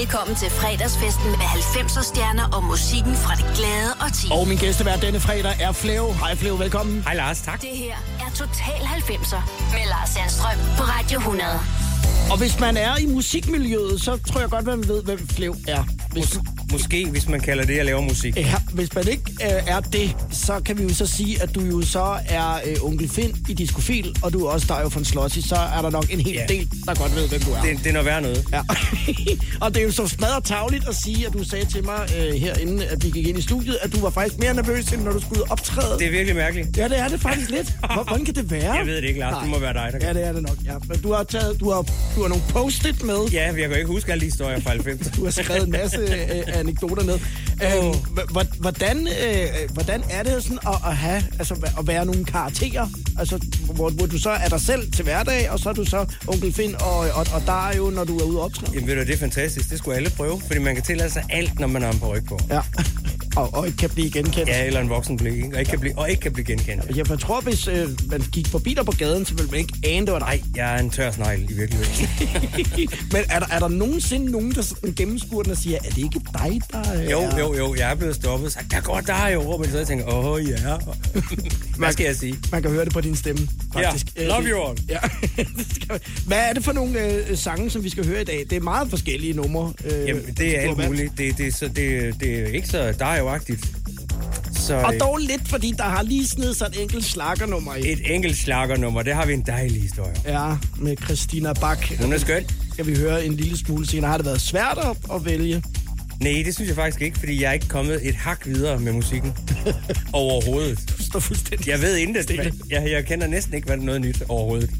Velkommen til fredagsfesten med 90'er stjerner og musikken fra det glade og ti. Og min gæstevært denne fredag er Flev. Hej Flev, velkommen. Hej Lars, tak. Det her er Total 90'er med Lars Sandstrøm på Radio 100. Og hvis man er i musikmiljøet, så tror jeg godt, man ved, hvem Flev er. Hvis, måske, hvis man kalder det at lave musik. ja, hvis man ikke øh, er det, så kan vi jo så sige, at du jo så er øh, onkel Finn i Discofil, og du er også Dario von Slossi, så er der nok en hel Ja. del, der godt ved, hvem du er. Det, det er noget værd noget. Ja. og det er jo så smadret tavligt at sige, at du sagde til mig øh, herinde, at vi gik ind i studiet, at du var faktisk mere nervøs, end når du skulle optræde. Det er virkelig mærkeligt. Ja, det er det faktisk lidt. Hvor- Hvordan kan det være? Jeg ved det ikke, Lars. Det må være dig, der kan. Ja, det er det nok. Ja. Men du har, taget, du har, du har nogle post-it med. Ja, jeg kan ikke huske alle de historier fra 90. Du har skrevet en masse øh, anekdoter ned. Øhm, h- hvordan, øh, hvordan er det sådan at, at have, altså at være nogle karakterer? Altså, hvor, hvor du så er dig selv til hverdag, og så er du så onkel Finn og, og, og der er jo, når du er ude og optræde. Jamen ved du, det er fantastisk. Det skulle alle prøve, fordi man kan tillade sig alt, når man har en ryg på. Ja. Og, og ikke kan blive genkendt. Ja, eller en voksen blik, ikke? Og ikke kan blive, og ikke kan blive genkendt. Jeg tror, hvis øh, man gik forbi dig på gaden, så ville man ikke ane, det var dig. Nej, jeg er en tør snegl i virkeligheden. Men er der, er der nogensinde nogen, der sådan gennemskuer den og siger, er det ikke dig, der er... Jo, jo, jo. Jeg er blevet stoppet og sagt, der går dig over. Men så jeg tænker, åh oh, ja. Hvad skal jeg sige? Man kan høre det på din stemme, faktisk. Ja, Øh, love you all. Ja. Hvad er det for nogle øh, sange, som vi skal høre i dag? Det er meget forskellige numre. Øh, Jamen, det er alt muligt. Det, det, er så, det, det er ikke så Dario-agtigt. Så Og øh, dog lidt, fordi der har lige snedet sig et enkelt slakkernummer i. et enkelt slakkernummer, det har vi en dejlig historie. Ja, med Christina Bak. Hun er skøn. Skal vi høre en lille smule senere. Har det været svært at, at vælge? Nej, det synes jeg faktisk ikke, fordi jeg er ikke kommet et hak videre med musikken. Overhovedet. Du står fuldstændig Jeg ved intet. Jeg, jeg kender næsten ikke hvad noget nyt overhovedet.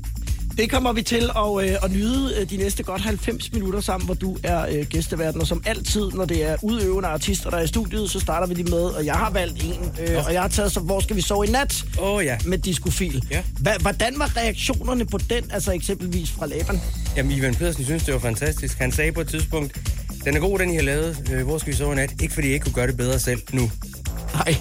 Det kommer vi til at, øh, at nyde øh, de næste godt 90 minutter sammen, hvor du er øh, gæsteverden. Og som altid, når det er udøvende artister, der er i studiet, så starter vi lige med, og jeg har valgt en, øh, og jeg har taget så, hvor skal vi sove i nat? Åh oh, ja. Med Discofil. Ja. Hva, hvordan var reaktionerne på den, altså eksempelvis fra Laban? Jamen, Ivan Pedersen synes, det var fantastisk. Han sagde på et tidspunkt, den er god, den I har lavet. Øh, hvor skal vi sove i nat? Ikke fordi jeg ikke kunne gøre det bedre selv nu. Nej.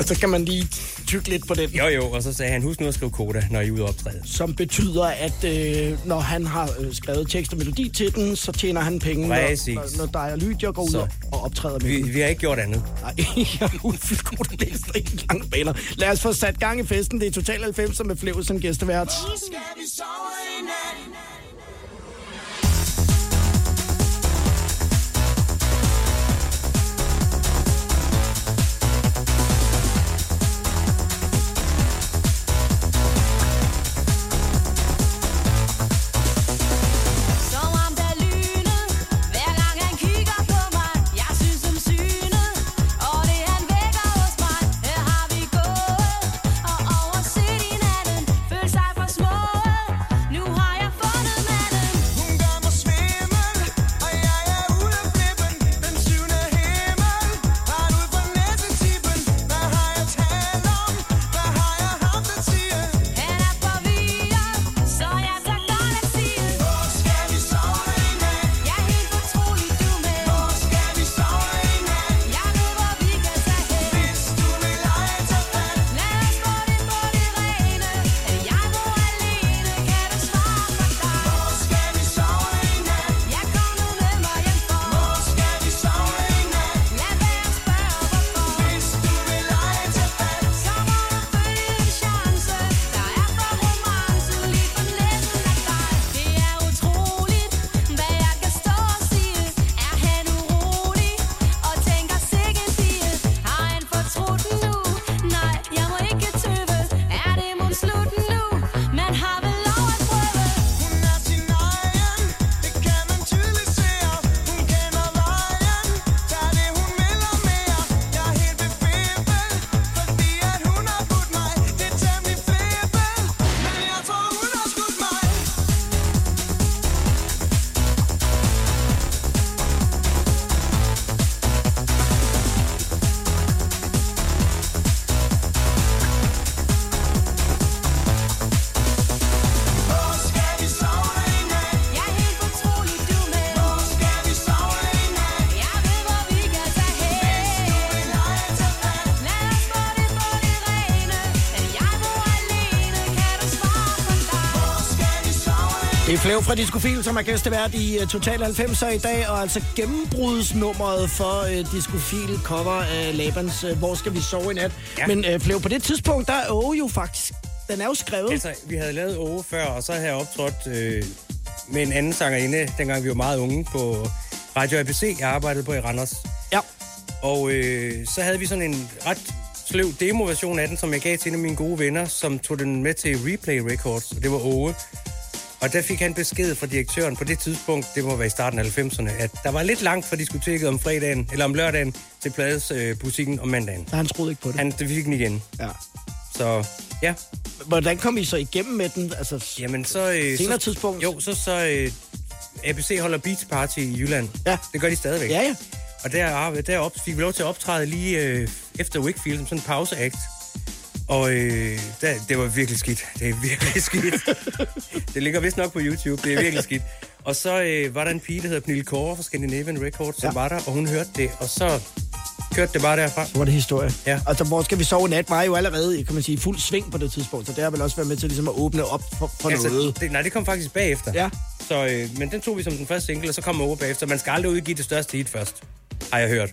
Og så kan man lige tykke lidt på den. Jo jo, og så sagde han, husk nu at skrive koda, når I er ude og optræde. Som betyder, at øh, når han har øh, skrevet tekst og melodi til den, så tjener han penge, Præcis. når, når, når dig og Lydia går ud Så. og, og optræder med Vi, den. vi har ikke gjort andet. Nej, jeg er udfyldt læse rigtig lange baner. Lad os få sat gang i festen. Det er Total 90 med Flev som gæstevært. Som Flav fra Discofil, som er gæstevært i uh, Total 90'er i dag, og altså gennembrudsnummeret for uh, Discofil cover af Labans uh, Hvor skal vi sove i nat? Ja. Men uh, Flav, på det tidspunkt, der er Åge jo faktisk, den er jo skrevet. Altså, vi havde lavet Åge før, og så havde jeg optrådt øh, med en anden sangerinde, dengang vi var meget unge på Radio ABC. Jeg arbejdede på i Randers. Ja. Og øh, så havde vi sådan en ret sløv demo-version af den, som jeg gav til en af mine gode venner, som tog den med til Replay Records, og det var Åge. Og der fik han besked fra direktøren på det tidspunkt, det må være i starten af 90'erne, at der var lidt langt fra diskoteket om fredagen, eller om lørdagen, til pladesbutikken øh, om mandagen. Han troede ikke på det. Han det fik den igen. Ja. Så ja, Hvordan kom I så igennem med den? Altså, jamen så... Øh, Senere så, tidspunkt? Jo, så så... Øh, ABC holder Beach Party i Jylland. Ja. Det gør de stadigvæk. ja, ja. Og der, derop fik vi lov til at optræde lige øh, efter Wickfield, som sådan en pauseakt. Og øh, der, det var virkelig skidt. Det er virkelig skidt. det ligger vist nok på YouTube. Det er virkelig skidt. Og så øh, var der en pige, der hedder Pernille Kåre fra Scandinavian Records, som Ja. var der, og hun hørte det. Og så kørte det bare derfra. Så var det historie. Ja. Altså, hvor skal vi sove nat, var jo allerede, kan man sige, fuld sving på det tidspunkt, så det har vel også været med til ligesom at åbne op for, for altså, noget. Det, nej, det kom faktisk bagefter. Ja. Så, øh, men den tog vi som den første single, og så kom over bagefter. Man skal aldrig udgive det største hit først, har jeg hørt.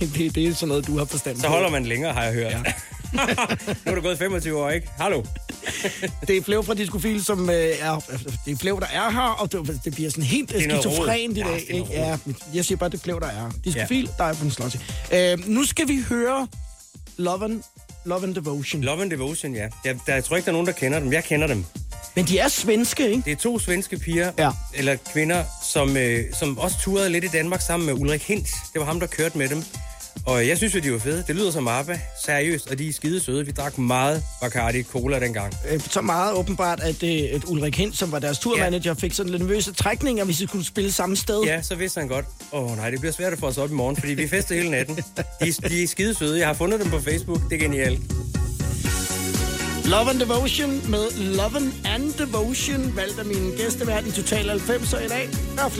Det, det, det er sådan noget, du har forstand Så holder man længere, har jeg hørt. Ja. nu er der gået 25 år, ikke? Hallo? Det er Flev fra Discofil, som øh, er... Det er Flev, der er her, og det, det bliver sådan helt noget skizofrent i. Ja, dag. det er ikke? Ja, jeg siger bare, det er Flev, der er. Discofil, der er på en slot. Øh, nu skal vi høre Love and, Love and Devotion. Love and Devotion, ja. Jeg, der, jeg tror ikke, der er nogen, der kender dem. Jeg kender dem. Men de er svenske, ikke? Det er to svenske piger, Ja. eller kvinder, som, øh, som også turede lidt i Danmark sammen med Ulrik Hint. Det var ham, der kørte med dem. Og jeg synes jo, de var fede. Det lyder som ABBA. Seriøst, og de er skide søde. Vi drak meget Bacardi Cola dengang. Øh, Så meget åbenbart, at, øh, at Ulrik Hint, som var deres turmanager, fik sådan lidt nervøse trækninger, hvis de skulle spille samme sted. Ja, så vidste han godt, åh oh, nej, det bliver svært at få os op i morgen, fordi vi fester hele natten. De, de er skide søde. Jeg har fundet dem på Facebook. Det er genialt. Love and Devotion med Love and Devotion, valgt af min gæstevært i Total 90'er i dag. Og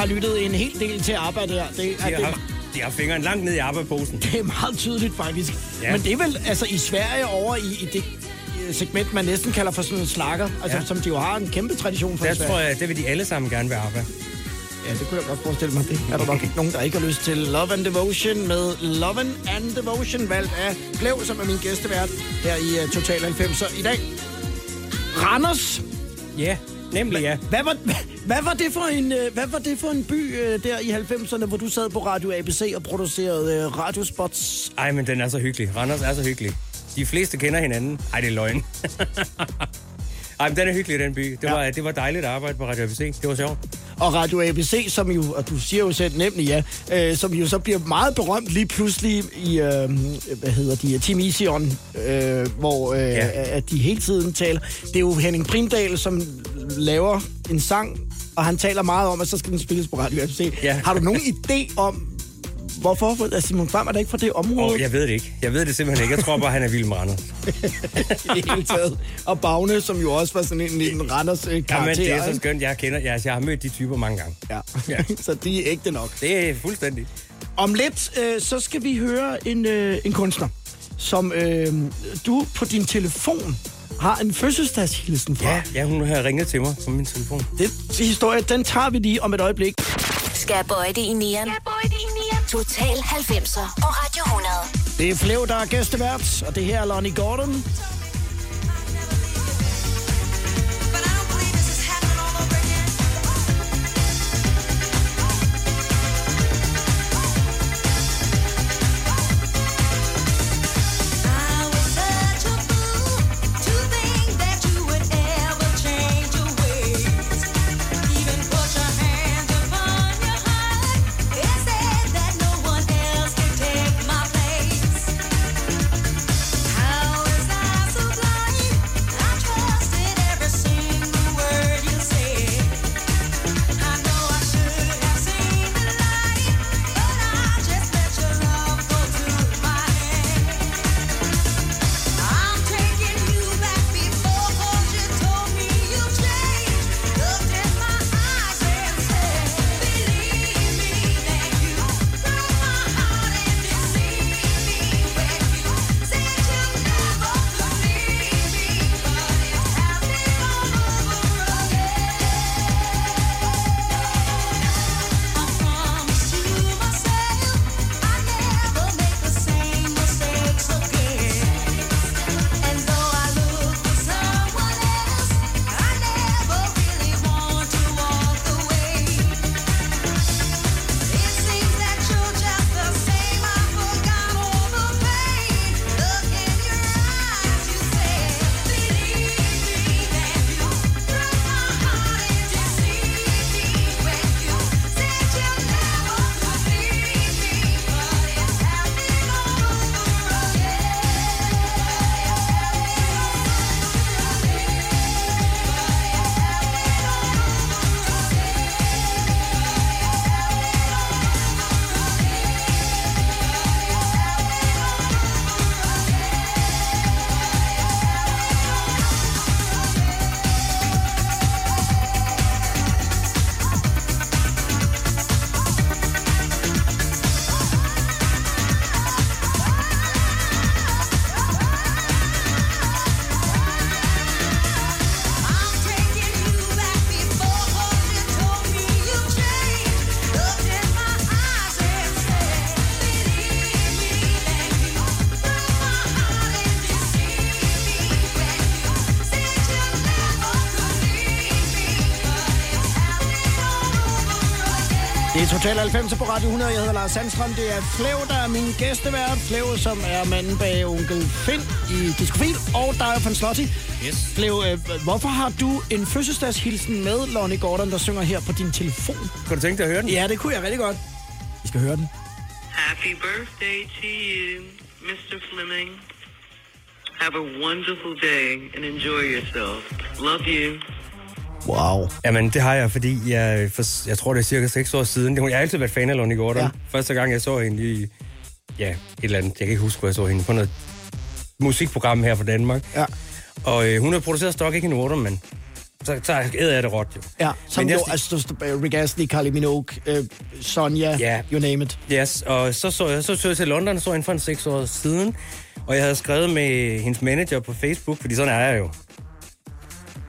har lyttet en hel del til arbejde her. Det, De det, har, de har fingeren langt ned i arbejdsposen. det er meget tydeligt, faktisk. Ja. Men det er vel altså i Sverige over i, i det øh, segment, man næsten kalder for sådan en slakker, altså Ja. som de jo har en kæmpe tradition for Der Sverige. tror jeg, det vil de alle sammen gerne være arbejde. Ja, det kunne jeg godt forestille mig. Det er der nok ikke nogen, der ikke har lyst til. Love and Devotion med Love and Devotion, valgt af Glev, som er min gæstevært her i uh, Total 90'er i dag. Randers. Ja, nemlig ja. Hvad var, hvad, var, det, for en, øh, hvad var det for en by øh, der i 90'erne, hvor du sad på Radio ABC og producerede øh, radiospots? Ej, men den er så hyggelig. Randers er så hyggelig. De fleste kender hinanden. Ej, det er løgn. Ej, men den er hyggelig, den by. Det, Ja. var, det var dejligt at arbejde på Radio ABC. Det var sjovt. Og Radio ABC, som jo, og du siger jo selv nemlig ja, øh, som jo så bliver meget berømt lige pludselig i, øh, hvad hedder de, Team Easion, øh, hvor øh. Ja. at de hele tiden taler. Det er jo Henning Primdal, som laver en sang, og han taler meget om, at så skal den spilles på Radio ABC. Ja. Har du nogen idé om, hvorfor? Er Simon Kvam er der ikke fra det område? Og jeg ved det ikke. Jeg ved det simpelthen ikke. Jeg tror bare, han er vild med Randers. i hele taget. Og Bagne, som jo også var sådan en lille Randers øh, karakter. Jamen, det er så skønt. Jeg kender, jeg, jeg har mødt de typer mange gange. Ja. Ja. så de er ægte nok. Det er fuldstændig. Om lidt, øh, så skal vi høre en, øh, en kunstner, som øh, du på din telefon har en fødselsdagshilsen fra. Ja, ja, hun har ringet til mig på min telefon. Den historie, den tager vi lige om et øjeblik. Skal jeg bøje det i nieren? Total 90'er på Radio 100. Det er Flev, der er gæstevært, og det her er Lonnie Gordon. Again." Det er Total 90 på Radio 100. Jeg hedder Lars Sandstrøm. Det er Flev, der er min gæstevært. Flev, som er manden bag onkel Finn i Discofil. Og dig van Slotty. Yes. Flev, øh, hvorfor har du en fødselsdagshilsen med Lonnie Gordon, der synger her på din telefon? Kan du tænke dig at høre den? Ja, det kunne jeg rigtig godt. Vi skal høre den. Happy birthday to you, Mr. Fleming. Have a wonderful day and enjoy yourself. Love you. Wow. Jamen, det har jeg, fordi jeg, for, jeg tror, det er cirka 6 år siden. Jeg har altid været fan af Lonnie Gordon. Ja. Første gang, jeg så hende i... Ja, et eller andet. Jeg kan ikke huske, hvor jeg så hende. På noget musikprogram her fra Danmark. Ja. Og øh, hun har produceret Stock Ikke en Waterman. så, så æder jeg det råt jo. Ja, som Men jeg jo, altså, Rick Astley, Kylie Minogue, uh, Sonja, Ja. you name it. Yes, og så så jeg så, så jeg til London, så inden for en seks år siden, og jeg havde skrevet med hendes manager på Facebook, fordi sådan er jeg jo.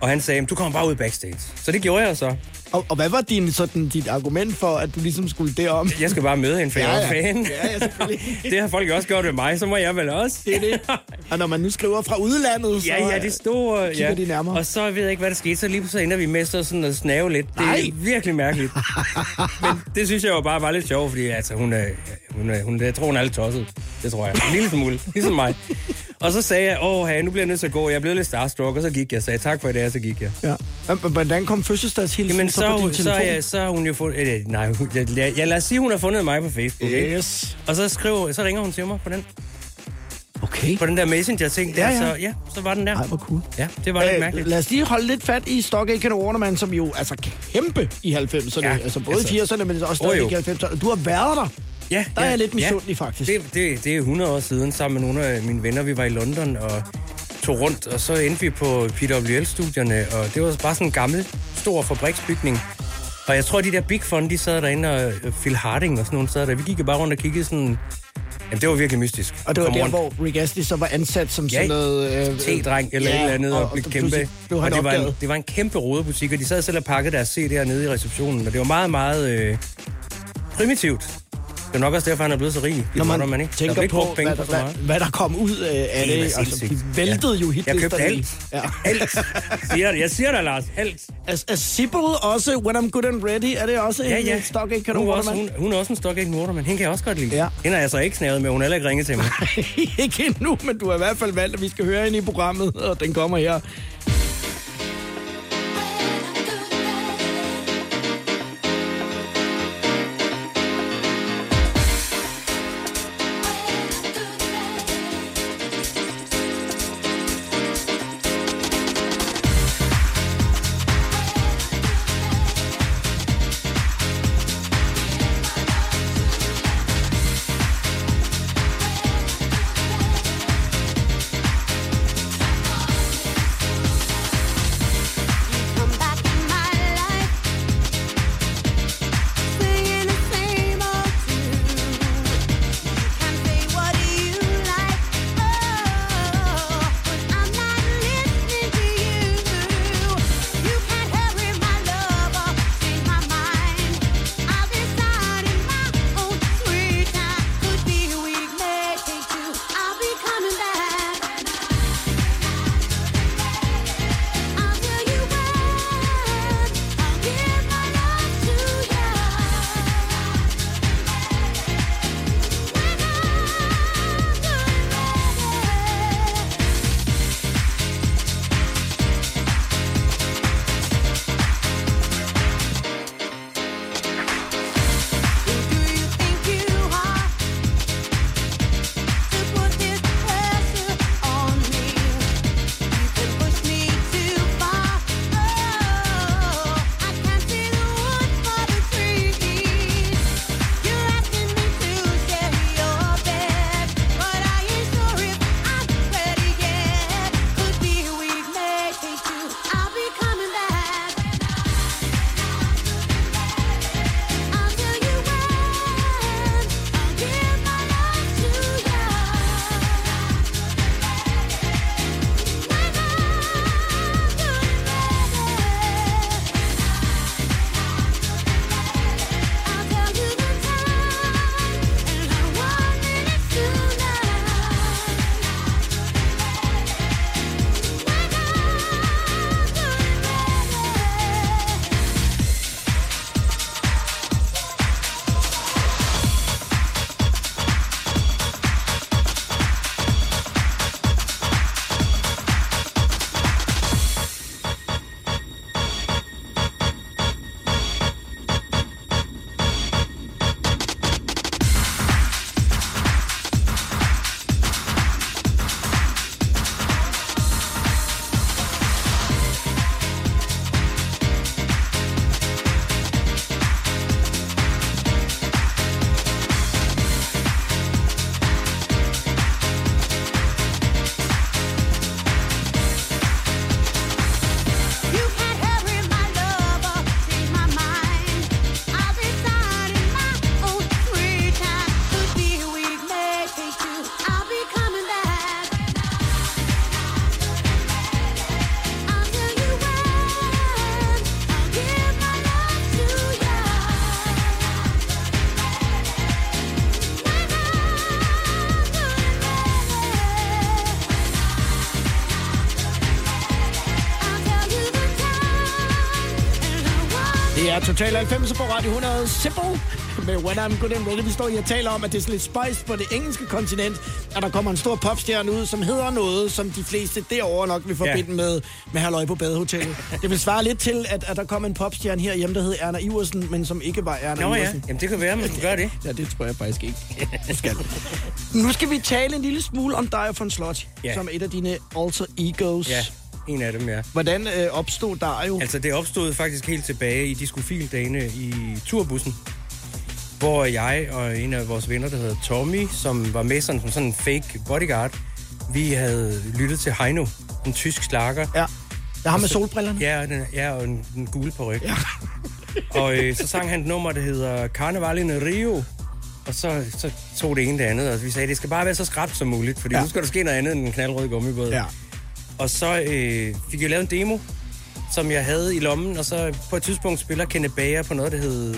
Og han sagde, du kommer bare ud backstage. Så det gjorde jeg så. Og, og hvad var din, sådan, dit argument for, at du ligesom skulle derom? Jeg skal bare møde hende, for Ja, jeg er ja. fan. Ja, ja, selvfølgelig. det har folk også gjort med mig, så må jeg vel også. Det er det. Og når man nu skriver fra udlandet, så... Ja, ja, det store. kigger Ja. de nærmere. Og så ved jeg ikke, hvad der skete. Så lige pludselig ender vi med så sådan at snave lidt. Det Nej. er virkelig mærkeligt. Men det synes jeg jo bare var lidt sjovt, fordi altså, hun, er, hun, er, hun, jeg tror, hun er lidt tosset. Det tror jeg. En lille smule. Ligesom mig. Og så sagde jeg, åh, hey, nu bliver jeg nødt til at gå. Jeg blev lidt starstruck, og så gik jeg. Sagde tak for i dag, og så gik jeg. Ja. Hvordan kom fødselsdagshilsen Jamen, så, så, på din så, telefon? så, så har hun jo fundet... Øh, nej, jeg, jeg, jeg, lad os sige, hun har fundet mig på Facebook, ikke? Yes. Og så, skriver, så ringer hun til mig på den, Okay. på den der messenger-ting. Der, Ja, ja. Så, ja, så var den der. Ej, hvor cool. Ja, det var lidt Øh, mærkeligt. lad os lige holde lidt fat i Stock Aitken Waterman, som jo altså kæmpe i 90'erne. Ja, altså både altså- i 80'erne, men også stadig i 90'erne. Du har været der. Ja, Der er ja, jeg lidt ja. misundelig, faktisk. Det, det, det er 100 år siden, sammen med nogle af mine venner. Vi var i London og tog rundt, og så endte vi på PWL-studierne, og det var bare sådan en gammel, stor fabriksbygning. Og jeg tror, de der Big Fun, de sad derinde, og øh, Phil Harding og sådan nogle sad der. Vi gik bare rundt og kiggede sådan... Jamen, det var virkelig mystisk. Og det var Kom der, rundt. hvor Rick Astley så var ansat som Ja, sådan noget... Øh, T-dreng eller ja, et eller andet, og, og blev kæmpe. Blev og det var, en, det var en kæmpe rodebutik, og de sad selv og pakkede deres CD'er nede i receptionen, og det var meget, meget øh, primitivt. Det er nok også derfor, han er blevet så rig. Når man, man ikke? Tænker på, penge hvad, på hvad, hvad der kom ud øh, af Det er det. Altså, de væltede jo Jeg hitlisterne. købte alt. Ja. Alt. Siger. Jeg siger det, Lars. Alt. Er, er Sibyl også When I'm Good and Ready? Er det også Ja, en ja. øh, Stock Aitken Hun er, også, hun, hun er også en Stock Aitken Waterman. Hende kan jeg også godt lide. Ja. Hende har jeg så ikke snavet med. Hun har heller ikke ringet til mig. Ikke endnu, men du har i hvert fald valgt, at vi skal høre hende i programmet, og den kommer her. Total 90 på Radio 100 Simple med When I'm Good and Ready. Vi står her og taler om, at det er sådan lidt spiced på det engelske kontinent, at der kommer en stor popstjerne ud, som hedder noget, som de fleste derovre nok vil forbinde Ja. med, med Halløj på Badehotellet. Det vil svare lidt til, at, at der kom en popstjerne herhjemme, der hed Erna Iversen, men som ikke var Erna Nå ja, Iversen. jamen det kan være, man gøre det. Ja, det tror jeg faktisk ikke. Du skal. Nu skal vi tale en lille smule om dig von Slot, Ja. som et af dine alter egos. Ja, en af dem, ja. Hvordan øh, opstod Dario? Altså, det opstod faktisk helt tilbage i diskofildagene i turbussen, hvor jeg og en af vores venner, der hedder Tommy, som var med sådan, som sådan en fake bodyguard, vi havde lyttet til Heino, en tysk slager. Ja. Jeg har med solbrillerne. Ja, den, ja, og en, en gule på Ja. Og øh, så sang han et nummer, der hedder Carnaval in Rio. Og så, så tog det ene det andet, og vi sagde, det skal bare være så skrabt som muligt, fordi ja. nu skal der ske noget andet end en knaldrød gummibåd. Ja. Og så øh, fik jeg lavet en demo, som jeg havde i lommen, og så på et tidspunkt spiller Kenneth Bager på noget, der hed...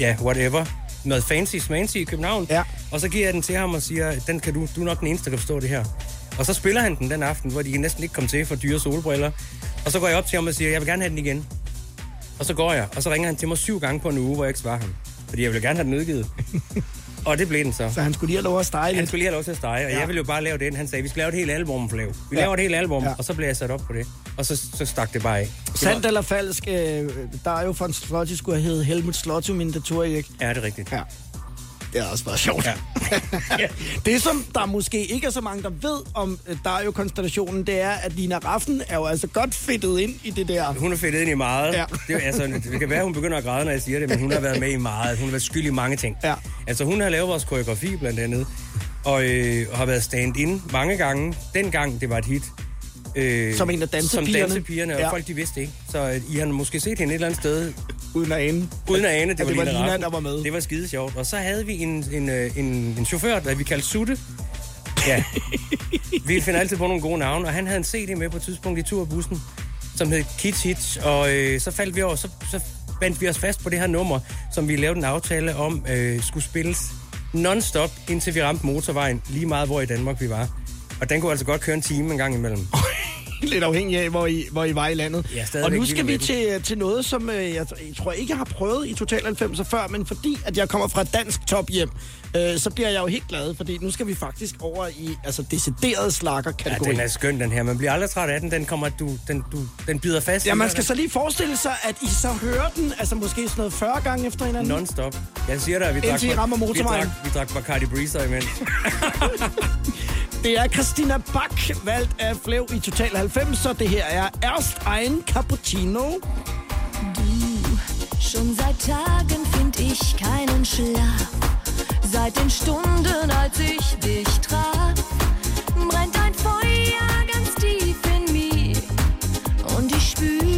Ja, whatever. Noget fancy smancy i København. Ja. Og så giver jeg den til ham og siger, den kan du, du er nok den eneste, der kan forstå det her. Og så spiller han den den aften, hvor de næsten ikke kom til for dyre solbriller. Og så går jeg op til ham og siger, jeg vil gerne have den igen. Og så går jeg, og så ringer han til mig syv gange på en uge, hvor jeg ikke svarer ham. Fordi jeg vil gerne have den udgivet. og det blev den så. Så han skulle lige have lov at stege Han lidt. skulle lige have lov til at stege, og Ja. jeg ville jo bare lave den. Han sagde, vi skal lave et helt album, Flav. Vi Ja. laver et helt album, Ja. og så blev jeg sat op på det. Og så, så stak det bare af. Det Sandt eller falsk, øh, Dario von Slotty skulle have heddet Helmut Slotty, min datorik. Ja, det er rigtigt. Ja. Det er også bare sjovt. Ja. Det, som der måske ikke er så mange, der ved om øh, Dario-konstellationen, det er, at Lina Raffen er jo altså godt fedtet ind i det der. Hun er fedt ind i meget. Ja. Ja. Det, er- altså, det kan være, hun begynder at græde, når jeg siger det, men hun har været med i meget. Hun har været skyld i mange ting. Ja. Altså, hun har lavet vores koreografi blandt andet, og, øh, har været stand-in mange gange. Dengang det var et hit. Øh, Som en af dansepigerne. Som dansepigerne, og Ja. folk de vidste ikke. Så øh, I har måske set hende et eller andet sted, Uden at ane. uden at ane, det, at var, det var Lina der var med. Det var skide sjovt. Og så havde vi en, en, øh, en, en chauffør, der vi kaldte Sutte. Ja. vi finder altid på nogle gode navne, og han havde en CD med på et tidspunkt i turbussen, som hed Kids Hits, og øh, så faldt vi over, så, så bandt vi os fast på det her nummer, som vi lavede en aftale om, øh, skulle spilles non-stop, indtil vi ramte motorvejen, lige meget hvor i Danmark vi var. Og den kunne altså godt køre en time en gang imellem. Lidt afhængig af, hvor I, hvor I var i landet. Ja, og nu skal vi den. til, til noget, som øh, jeg, jeg tror ikke, jeg har prøvet i Total 90 før, men fordi at jeg kommer fra et dansk tophjem, øh, så bliver jeg jo helt glad, fordi nu skal vi faktisk over i altså, decideret Ja, slakker-kategori. den er skøn, den her. Man bliver aldrig træt af den. Den, kommer, du, den, du, den bider fast. Ja, man skal så lige forestille sig, at I så hører den, altså måske sådan noget 40 gange efter hinanden. Non-stop. Jeg siger dig, at vi drak, Indtil I rammer motorvejen. vi drak, vi drak Bacardi Breezer imens. Det er Christina Bak, valgt af Flev i Total 90, så det her er Erst ein Cappuccino. Schon seit Tagen find ich keinen Schlaf. Seit den Stunden, als ich dich traf, brennt ein Feuer ganz tief in mir. Und ich spür,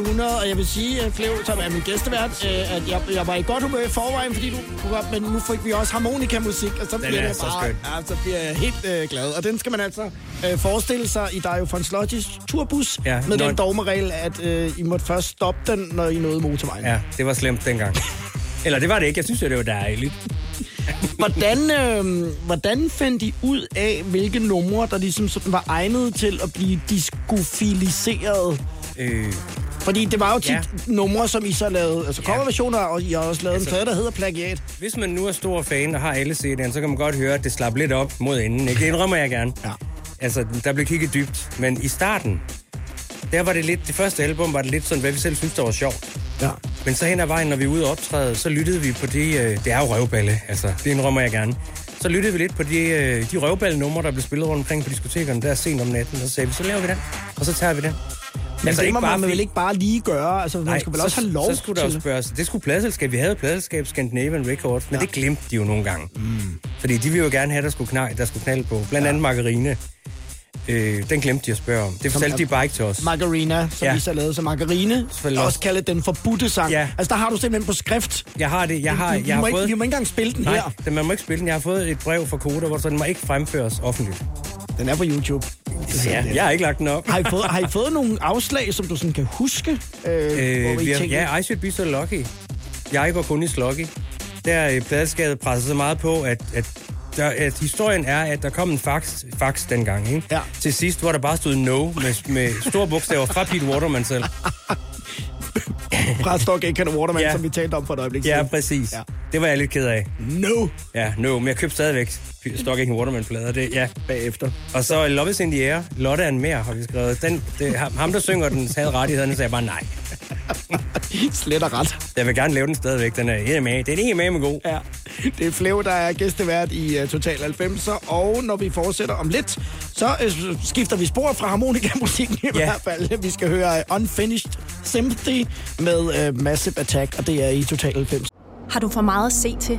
100, og jeg vil sige, øh, Flev, som er min gæstevært, øh, at jeg, jeg var i godt humør i forvejen, fordi du men nu fik vi også harmonikamusik, og så bliver er det så bare, ja, så bliver jeg helt øh, glad. Og den skal man altså øh, forestille sig i Dario von Slottis turbus, Ja, med når- den dogmeregel, at øh, I måtte først stoppe den, når I nåede motorvejen. Ja, det var slemt dengang. Eller det var det ikke. Jeg synes jo, det var dejligt. Hvordan, øh, hvordan fandt I ud af, hvilke numre, der ligesom sådan var egnet til at blive diskofiliseret? Øh, Fordi det var jo tit Ja. ja. numre, som I så lavede, altså coverversioner, og I har også lavet altså, en plade, der hedder Plagiat. hvis man nu er stor fan og har alle CD'erne, så kan man godt høre, at det slap lidt op mod enden. Ikke? Det indrømmer jeg gerne. Ja. Altså, der blev kigget dybt. Men i starten, der var det lidt, det første album var det lidt sådan, hvad vi selv synes, der var sjovt. Ja. Men så hen ad vejen, når vi er ude og optræde, så lyttede vi på de... Øh, det er jo røvballe, altså. Det indrømmer jeg gerne. Så lyttede vi lidt på de, øh, de røvballe-numre, der blev spillet rundt omkring på diskotekerne der sent om natten. Og så sagde vi, så laver vi den, og så tager vi den. Men altså, det må man fordi- vel ikke bare lige gøre? Altså, man skal vel så, også have lov så skulle der til også spørges. Det skulle pladselskab. Vi havde pladselskab Scandinavian Records, men ja. det glemte de jo nogle gange. Mm. Fordi de ville jo gerne have, der skulle, knald, der skulle knald på. Blandt andet margarine. Øh, den glemte de at spørge om. Det fortalte er- de bare ikke til os. Margarina, som Ja. ja. vi så lavede som Margarine. Også kaldet den forbudte sang. Ja. Altså, der har du simpelthen på skrift. Jeg har det. Jeg har, vi, jeg må har ikke, fået... vi må ikke engang spille den Nej, her. den, man må ikke spille den. Jeg har fået et brev fra Koda, hvor der står, den må ikke fremføres offentligt. Den er på YouTube. Ja, jeg har ikke lagt den op. Har I, fået, har I fået nogle afslag, som du sådan kan huske? Øh, Øh, vi har, ja, I should be so lucky. Jeg går kun i sloggy. Der er pladeskabet presset så meget på, at, at, der, at historien er, at der kom en fax, fax dengang. Ikke? Ja. Til sidst, hvor der bare stod no med, med store bogstaver fra Pete Waterman selv. fra Stock Aitken Waterman, Ja. som vi talte om for et øjeblik Ja, siden. præcis. Ja. Det var jeg lidt ked af. No! Ja, no, men jeg købte stadigvæk Stock Aitken Waterman-plader. Det, ja. Bagefter. Og så Love is in the Air, Lotte and mere har vi skrevet. Den, det, ham- der synger den, havde rettighederne, sagde jeg bare nej. Slet og ret. Jeg vil gerne lave den stadigvæk. Den er EMA. Den er EMA med god. Ja, det er Flev, der er gæstevært i uh, Total 90'er, og når vi fortsætter om lidt, så uh, skifter vi spor fra harmonikamusikken i Ja. hvert fald. Vi skal høre uh, Unfinished Sympathy med uh, Massive Attack, og det er i Total 90. Har du for meget at se til?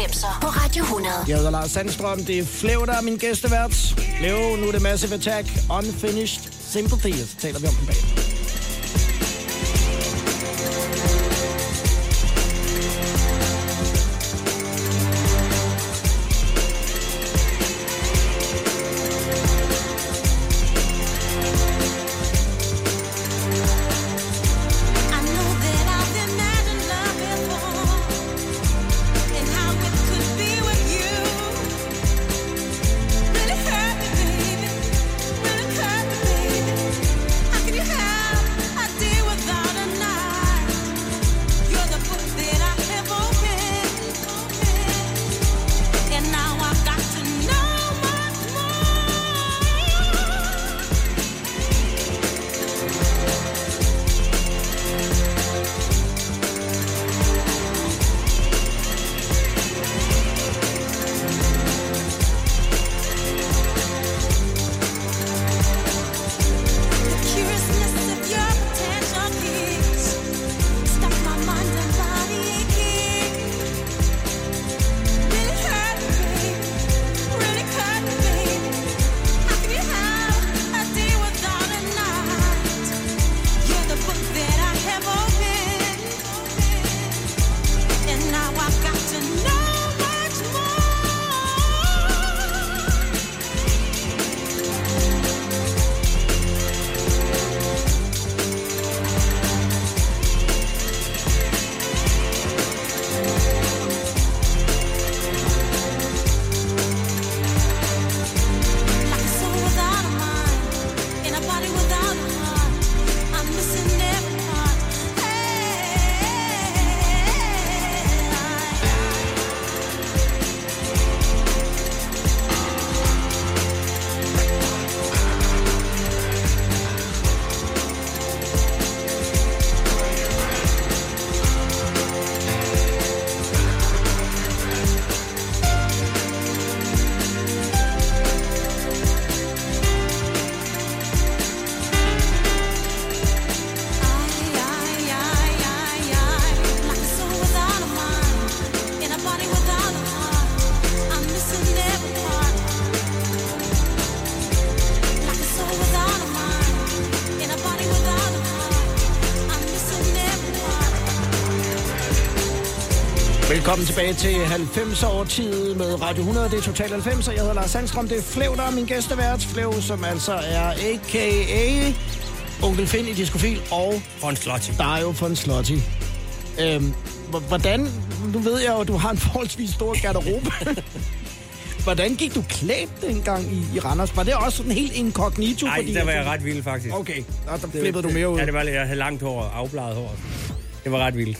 på. 90'er på Radio 100. Jeg hedder Lars Sandstrøm. Det er Flev, der er min gæstevært. Flev, nu er det Massive Attack. Unfinished Sympathy. Så taler vi om den bag. Velkommen tilbage til 90-årtid med Radio 100. Det er Total 90, og jeg hedder Lars Sandstrøm. Det er Flev, der er min gæstevært. Flev, som altså er a.k.a. Onkel Finn i Diskofil og Von Slotty. Dario von Slotty. Øhm, hvordan, nu ved jeg jo, at du har en forholdsvis stor garderobe. hvordan gik du klædt dengang i, i Randers? Var det også sådan helt inkognito? Nej, der var jeg ret vild, faktisk. Okay, og der flippede du mere ud. Ja, det var lidt, jeg havde langt hår og afbladet hår. Det var ret vildt.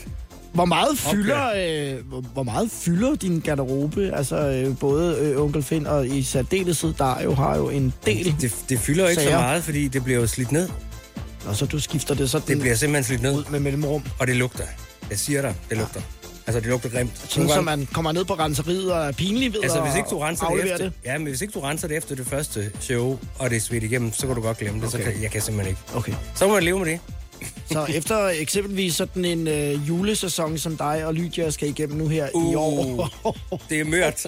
Hvor meget fylder, øh, hvor, meget fylder din garderobe? Altså øh, både øh, onkel Finn og i særdeleshed Dario har jo en del Det, det fylder ikke sager. så meget, fordi det bliver jo slidt ned. Og så du skifter det sådan Det bliver simpelthen slidt ned. ud med mellemrum. Og det lugter. Jeg siger dig, det lugter. Altså, det lugter grimt. Sådan, så man kommer ned på renseriet og er pinlig ved Altså, hvis ikke du renser det efter, det. Ja, men hvis ikke du renser det efter det første show, og det er svedt igennem, så kan du godt glemme det. Okay. Så Okay. kan, jeg kan simpelthen ikke. Okay. Så må man leve med det. Så efter eksempelvis sådan en øh, julesæson, som dig og Lydia skal igennem nu her i Uh, år, Det er mørkt.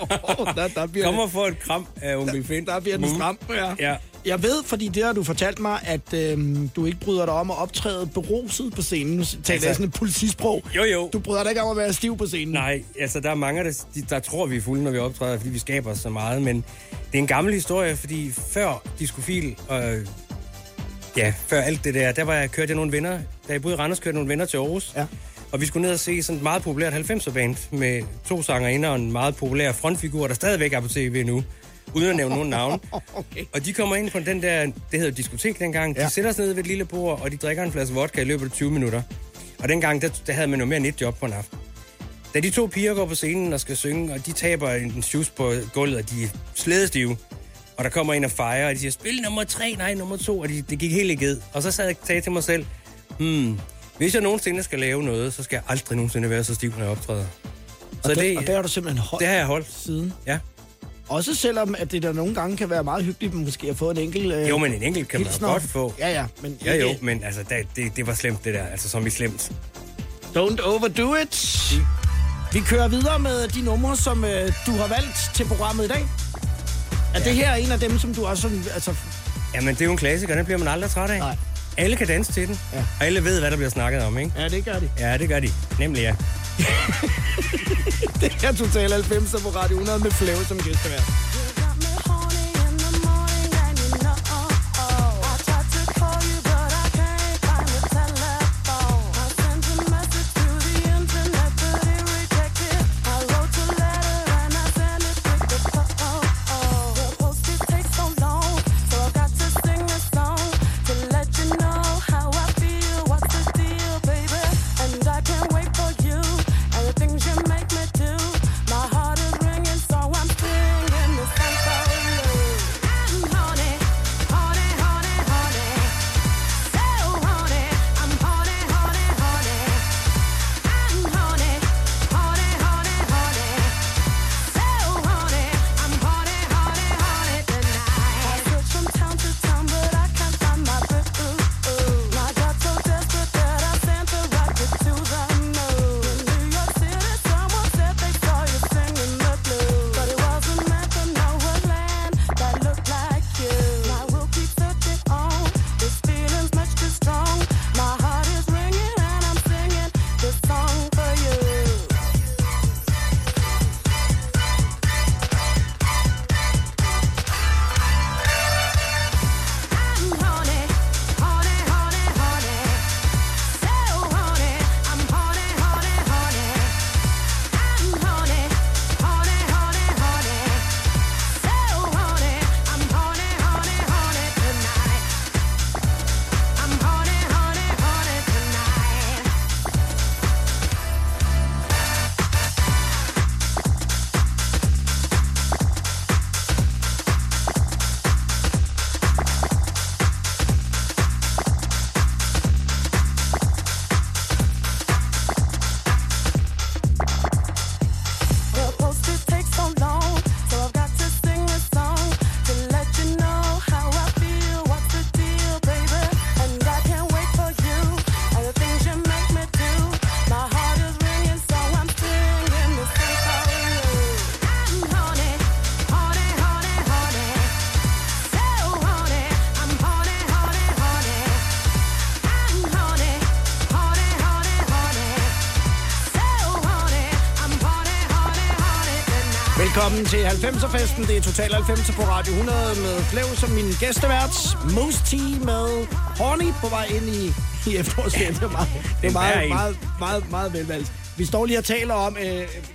der, der bliver Kom det, og få et kram af onkel Finn. der bliver den Mm. stram. Ja. Ja. Jeg ved, fordi det har du fortalt mig, at øh, du ikke bryder dig om at optræde beruset på scenen. Nu taler altså, jeg sådan et politisprog. Jo, jo. Du bryder dig ikke om at være stiv på scenen. Nej, altså der er mange, der, de, der tror, vi er fulde, når vi optræder, fordi vi skaber så meget. Men det er en gammel historie, fordi før Diskofil, og ja, før alt det der, der var jeg, kørte jeg nogle venner, da jeg boede i Randers, kørte nogle venner til Aarhus. Ja. Og vi skulle ned og se sådan et meget populært 90'er-band med to sangerinder og en meget populær frontfigur, der stadigvæk er på tv nu, uden at nævne nogen navn. Okay. Og de kommer ind på den der, det hedder diskotek dengang. De Ja. sætter sig ned ved et lille bord, og de drikker en flaske vodka i løbet af 20 minutter. Og dengang, der, der havde man jo mere end et job på en aften. Da de to piger går på scenen og skal synge, og de taber en shoes på gulvet, og de er slædestive. Og der kommer en og fejrer, og de siger, spil nummer tre, nej, nummer to, og de, det gik helt i ged. Og så sad jeg og sagde til mig selv, hmm, hvis jeg nogensinde skal lave noget, så skal jeg aldrig nogensinde være så stiv, når jeg optræder. Og, det, det, og der har du simpelthen holdt det har jeg holdt. siden. Ja. Også selvom, at det der nogle gange kan være meget hyggeligt måske at få en enkelt... Øh, Jo, men en enkelt kan man godt få. Ja, ja, men Ja, jo, men altså, det, det, det var slemt, det der. Altså, som i slemt. Don't overdo it. Vi kører videre med de numre, som øh, du har valgt til programmet i dag. Er ja. det her en af dem, som du også sådan, altså, Jamen, det er jo en klassiker, den bliver man aldrig træt af. Nej. Alle kan danse til den, Ja. og alle ved, hvad der bliver snakket om, ikke? ja, det gør de. Ja, det gør de. Nemlig, ja. Det er Total 90 på Radio 100 med Flav som gæstevært. Velkommen til 90'er-festen. Det er Total 90'er på Radio 100 med Flev som min gæstevært. Moose T med Horny på vej ind i, i efterårsferien. Det er meget, det er meget, meget, meget, meget velvalgt. Vi står lige og taler om, øh,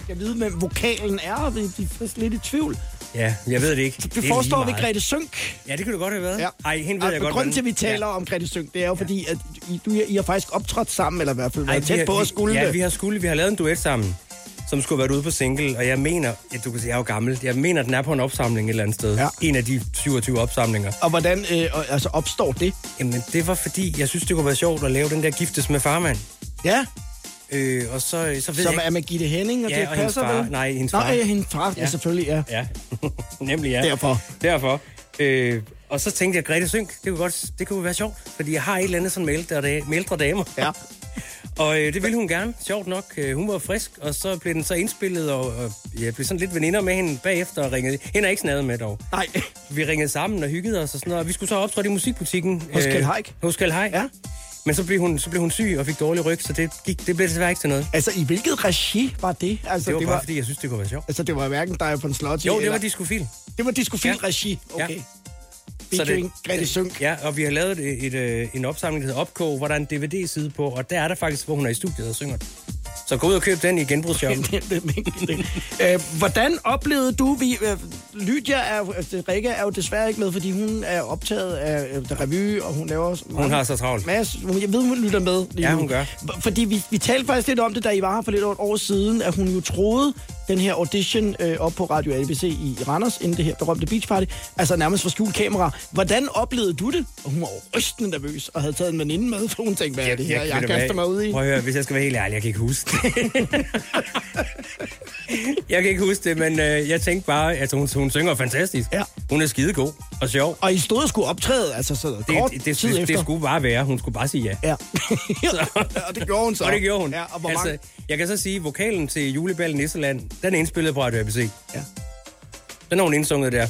jeg ved, med vokalen er, og vi er lidt i tvivl. Ja, jeg ved det ikke. Forestår vi meget. Grete Sønk. Ja, det kunne det godt have været. Ja. Ej, hende ved Og jeg godt. grunden til, at vi taler om Grete Sønk, det er jo fordi, at I, du, I har faktisk optrådt sammen, eller i hvert fald Ej, været tæt har- på at skulle Ja, vi har skulle. Vi har lavet en duet sammen, som skulle have været ude på single, og jeg mener, ja, du kan sige, jeg er jo gammel, jeg mener, den er på en opsamling et eller andet sted. Ja. En af de 27 opsamlinger. Og hvordan øh, altså, opstår det? Jamen, det var fordi, jeg synes, det kunne være sjovt at lave den der giftes med farmand. Ja, Øh, og så, så ved som jeg er ikke... med Gitte Henning og Ja, og hendes Passer, far. vel? Nej, hendes far. ja, hendes far, ja. Ja. selvfølgelig, ja. Ja, nemlig ja. Derfor. Derfor. Øh, og så tænkte jeg, Grete Synk, det kunne, godt, det kunne være sjovt, fordi jeg har et eller andet sådan med ældre, med ældre damer. Ja. Og øh, det ville hun gerne, sjovt nok. Øh, hun var frisk, og så blev den så indspillet, og, og jeg blev sådan lidt veninder med hende bagefter og ringede. Hende er ikke snadet med dog. Nej. Vi ringede sammen og hyggede os og sådan noget, og vi skulle så optræde i musikbutikken. Hos Kjeld Haik? Hos Kjeld Haik. Ja. Men så blev, hun, så blev hun syg og fik dårlig ryg, så det, gik, det blev desværre ikke til noget. Altså, i hvilket regi var det? Altså, Det var bare, fordi jeg synes, det kunne være sjovt. Altså, det var hverken dig von Slotty Jo, det eller... var Discofil. Det var Discofil Ja. regi, okay. Ja. Featuring Grete Sønk. Ja, og vi har lavet et, et, øh, en opsamling, der hedder Opkog, hvor der er en DVD-side på, og der er der faktisk, hvor hun er i studiet og synger. Så gå ud og køb den i genbrugsshoppen. Det- det- det- det. Øh, hvordan oplevede du, vi, øh, Lydia er, altså, Rikke er jo desværre ikke med, fordi hun er optaget af øh, revy, og hun laver... også Hun har så travlt. Masse, jeg ved, hun lytter med lige Ja, hun gør. Fordi vi, vi talte faktisk lidt om det, da I var her for lidt over et år siden, at hun jo troede, den her audition øh, op på Radio ABC i Randers, inden det her berømte Beach Party, altså nærmest for skjult kamera. Hvordan oplevede du det? Og hun var rystende nervøs, og havde taget en veninde med, for hun tænkte, hvad er det her, jeg, du kaster mig ud i? Prøv at høre, hvis jeg skal være helt ærlig, jeg kan ikke huske det. jeg kan ikke huske det, men øh, jeg tænkte bare, at hun, hun synger fantastisk. Ja. Hun er skidegod og sjov. Og I stod og skulle optræde, altså så kort Det, det, tid det, efter. det skulle bare være. Hun skulle bare sige ja. Ja. og det gjorde hun så. Og det gjorde hun. Ja, og hvor mange... altså, jeg kan så sige, vokalen til Juleballen Nisseland, den er indspillet på Radio ABC. Ja. Den har hun indsunget der.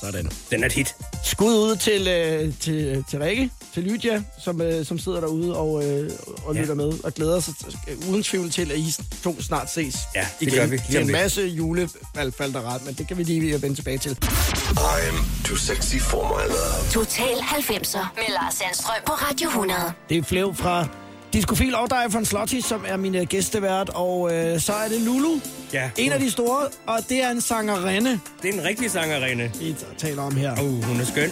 Sådan. Den er et hit. Skud ud til, øh, til, til Rikke, til Lydia, som, øh, som sidder derude og, øh, og Ja. lytter med og glæder sig øh, uden tvivl til, at I to snart ses Ja, det igen gør vi lige til om en masse julefalderet, men det kan vi lige vende tilbage til. I'm too sexy for my love. Total 90'er med Lars Sandstrøm på Radio 100. Det er Flev fra Discofil og dig von Slotty, som er min øh, gæstevært, og øh, så er det Lulu, Ja. en af de store, og det er en sangerinde, Det er en rigtig sangerinde. vi taler om her. Uh, hun er skøn.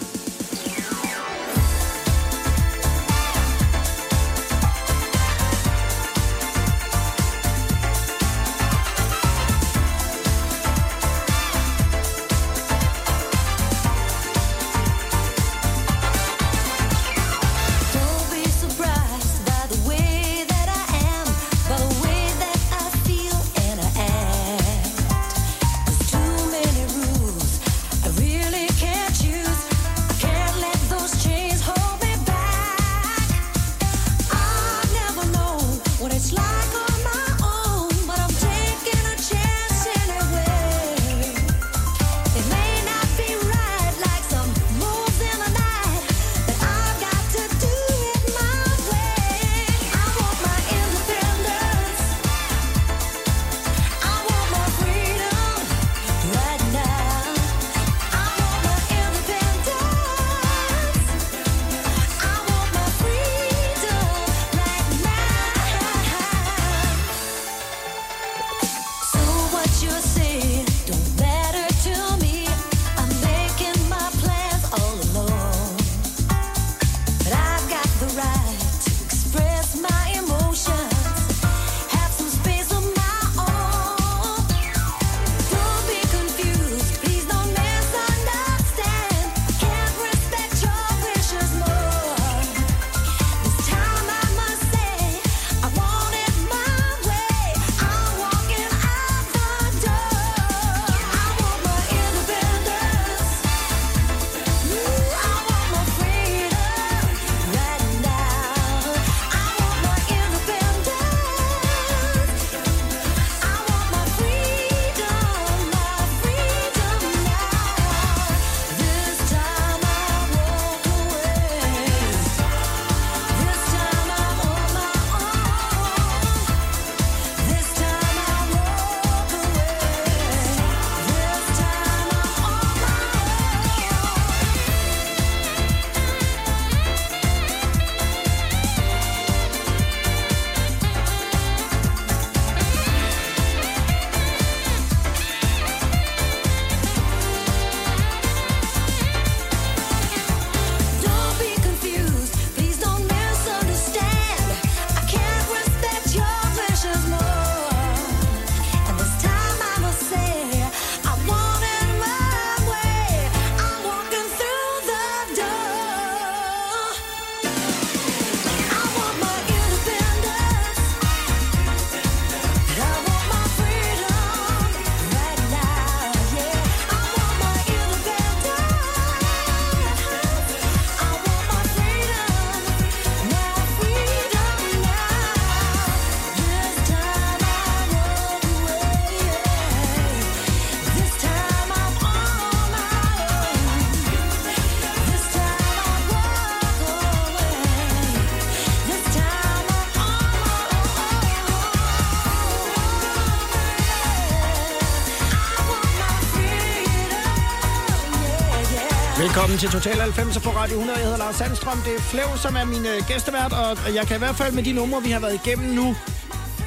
Velkommen til Total 90 på Radio 100. Jeg hedder Lars Sandstrøm. Det er Flev, som er min øh, gæstevært, og jeg kan i hvert fald med de numre, vi har været igennem nu,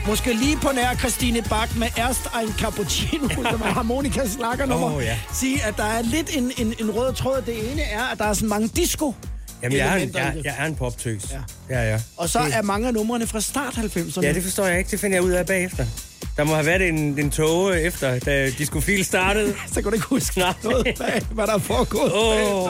måske lige på nær Christine Bak med Erst ein Cappuccino, ja. som er harmonika slakkernummer, Åh, ja. sige, at der er lidt en, en, en rød tråd. Det ene er, at der er sådan mange disco Jamen, jeg er, en, jeg, jeg er en poptøs. Ja. Ja, ja. Og så Det- er mange af numrene fra start 90'erne. Ja, det forstår jeg ikke. Det finder jeg ud af bagefter. Der må have været en, en tåge efter, da Discofil startede. så kan du ikke huske Nej. noget bag, hvad der er foregået. Åh.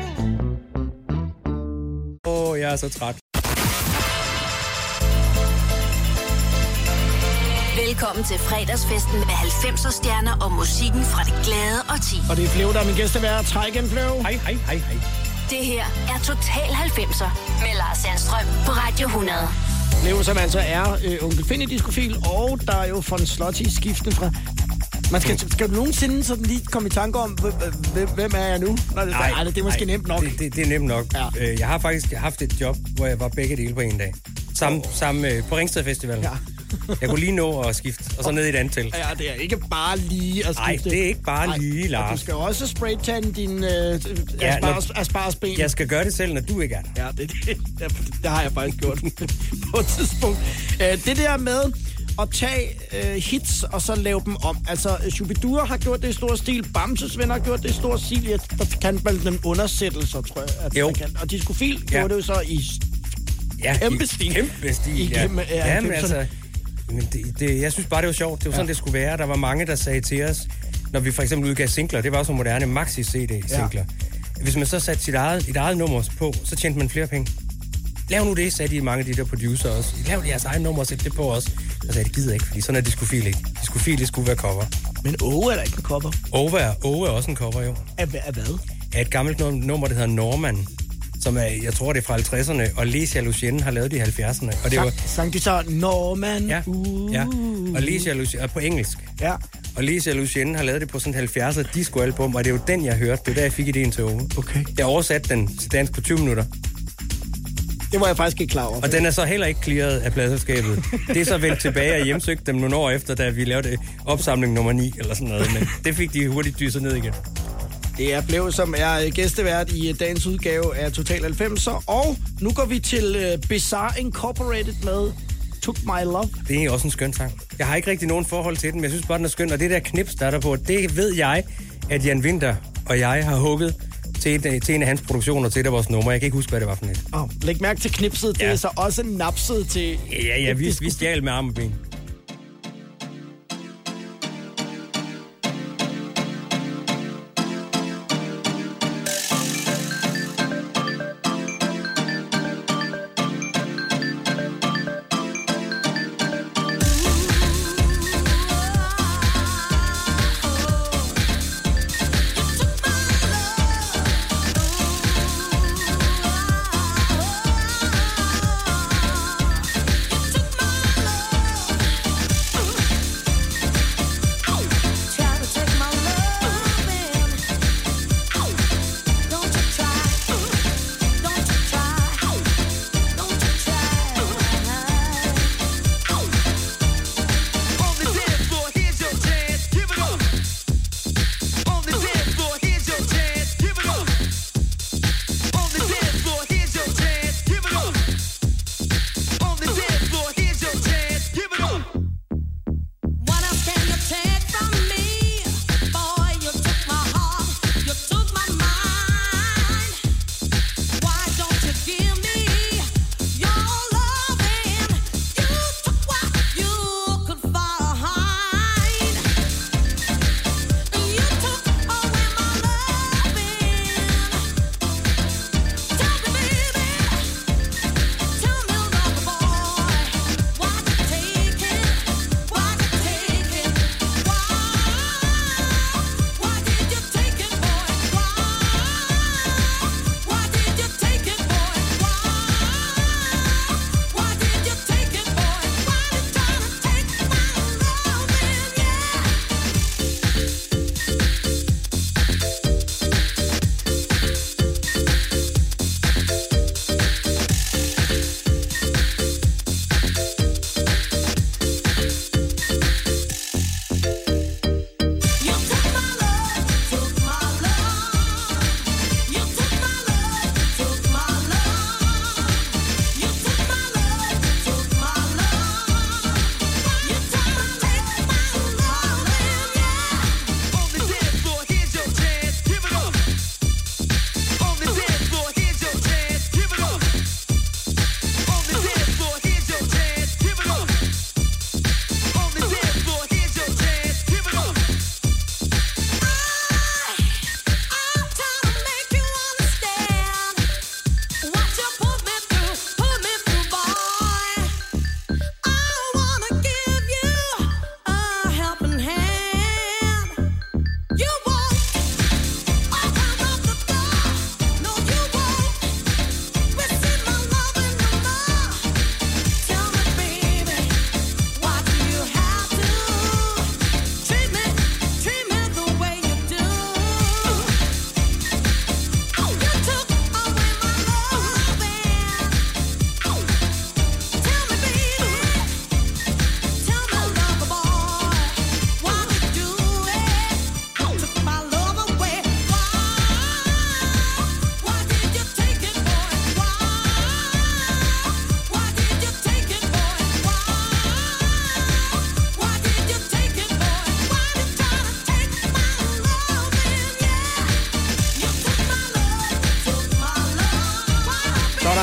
Åh, oh, jeg er så træt. Velkommen til fredagsfesten med 90'er stjerner og musikken fra det glade og ti. Og det er Flev, der er min gæstevært. Træk igen, Flev. Hej, hej, hej, hej. Det her er Total 90'er med Lars Sandstrøm på Radio 100. Leo, som altså er øh, onkel Finn i diskofil, og der er jo von Slotty skiften fra... Man skal, skal du nogensinde sådan lige komme i tanke om, hvem, er jeg nu? Når det, nej, det er måske nej, nemt nok. Det, det, det er nemt nok. Ja. Jeg har faktisk haft et job, hvor jeg var begge dele på en dag. Samme, samme øh, på Ringsted Festival. Ja. Jeg kunne lige nå at skifte, og så ned i et andet telt. Ja, det er ikke bare lige at Nej, skifte. det er ikke bare lige, Og Lars. du skal også spraytan din øh, Ja, asparges, når- aspargesben. Jeg skal gøre det selv, når du ikke er der. Ja, det, det, det, det har jeg faktisk gjort på et tidspunkt. Øh, det der med at tage øh, hits og så lave dem om. Altså, Shubidua har gjort det i stor stil, Bamses venner har gjort det i stor stil. Ja, der kan man dem undersættelser, tror jeg. At Jo. Kan. Og Discofil Ja. gjorde det jo så i Ja, kæmpe i- stil. Kæmpe stil, ja. Igennem, ja, Jamen, 90'erne. altså, men det, det, jeg synes bare, det var sjovt. Det var sådan, det skulle være. Der var mange, der sagde til os, når vi for eksempel udgav singler, det var også moderne maxi-CD-singler. Ja. Hvis man så satte sit eget, et eget nummer på, så tjente man flere penge. Lav nu det, sagde de mange af de der producer også. Lav jeres eget nummer og sæt det på os. Så sagde jeg, det gider jeg ikke, fordi sådan er Discofil ikke. Discofil, det skulle være cover. Men Åge er der ikke en cover. Ove er, Ove er også en cover, jo. Af, af hvad? Af et gammelt num- nummer, der hedder Norman som er, jeg tror, det er fra 50'erne, og Lesia Lucienne har lavet det i 70'erne. Og det var, Sang, de så Norman? Ja, uh. ja. Og Lesia Lucienne, på engelsk. Ja. Og Lesia Lucienne har lavet det på sådan et 70'er disco-album, og det er jo den, jeg hørte. Det er der, jeg fik idéen til Ove. Okay. Jeg oversatte den til dansk på 20 minutter. Det var jeg faktisk ikke klar over. Og den er så heller ikke clearet af pladselskabet. Det er så vendt tilbage og hjemsøgt dem nogle år efter, da vi lavede opsamling nummer 9 eller sådan noget. Men det fik de hurtigt dyset ned igen. Det er Blev, som er gæstevært i dagens udgave af Total 90'er. Og nu går vi til uh, Bizarre Incorporated med Took My Love. Det er også en skøn sang. Jeg har ikke rigtig nogen forhold til den, men jeg synes bare, den er skøn. Og det der knips, der er der på, det ved jeg, at Jan Winter og jeg har hugget til, en- til en af hans produktioner, til et af vores numre. Jeg kan ikke huske, hvad det var for net. Oh, læg mærke til knipset. Det Ja. er så også napset til... Ja, ja, vi, vi stjal med arm og ben.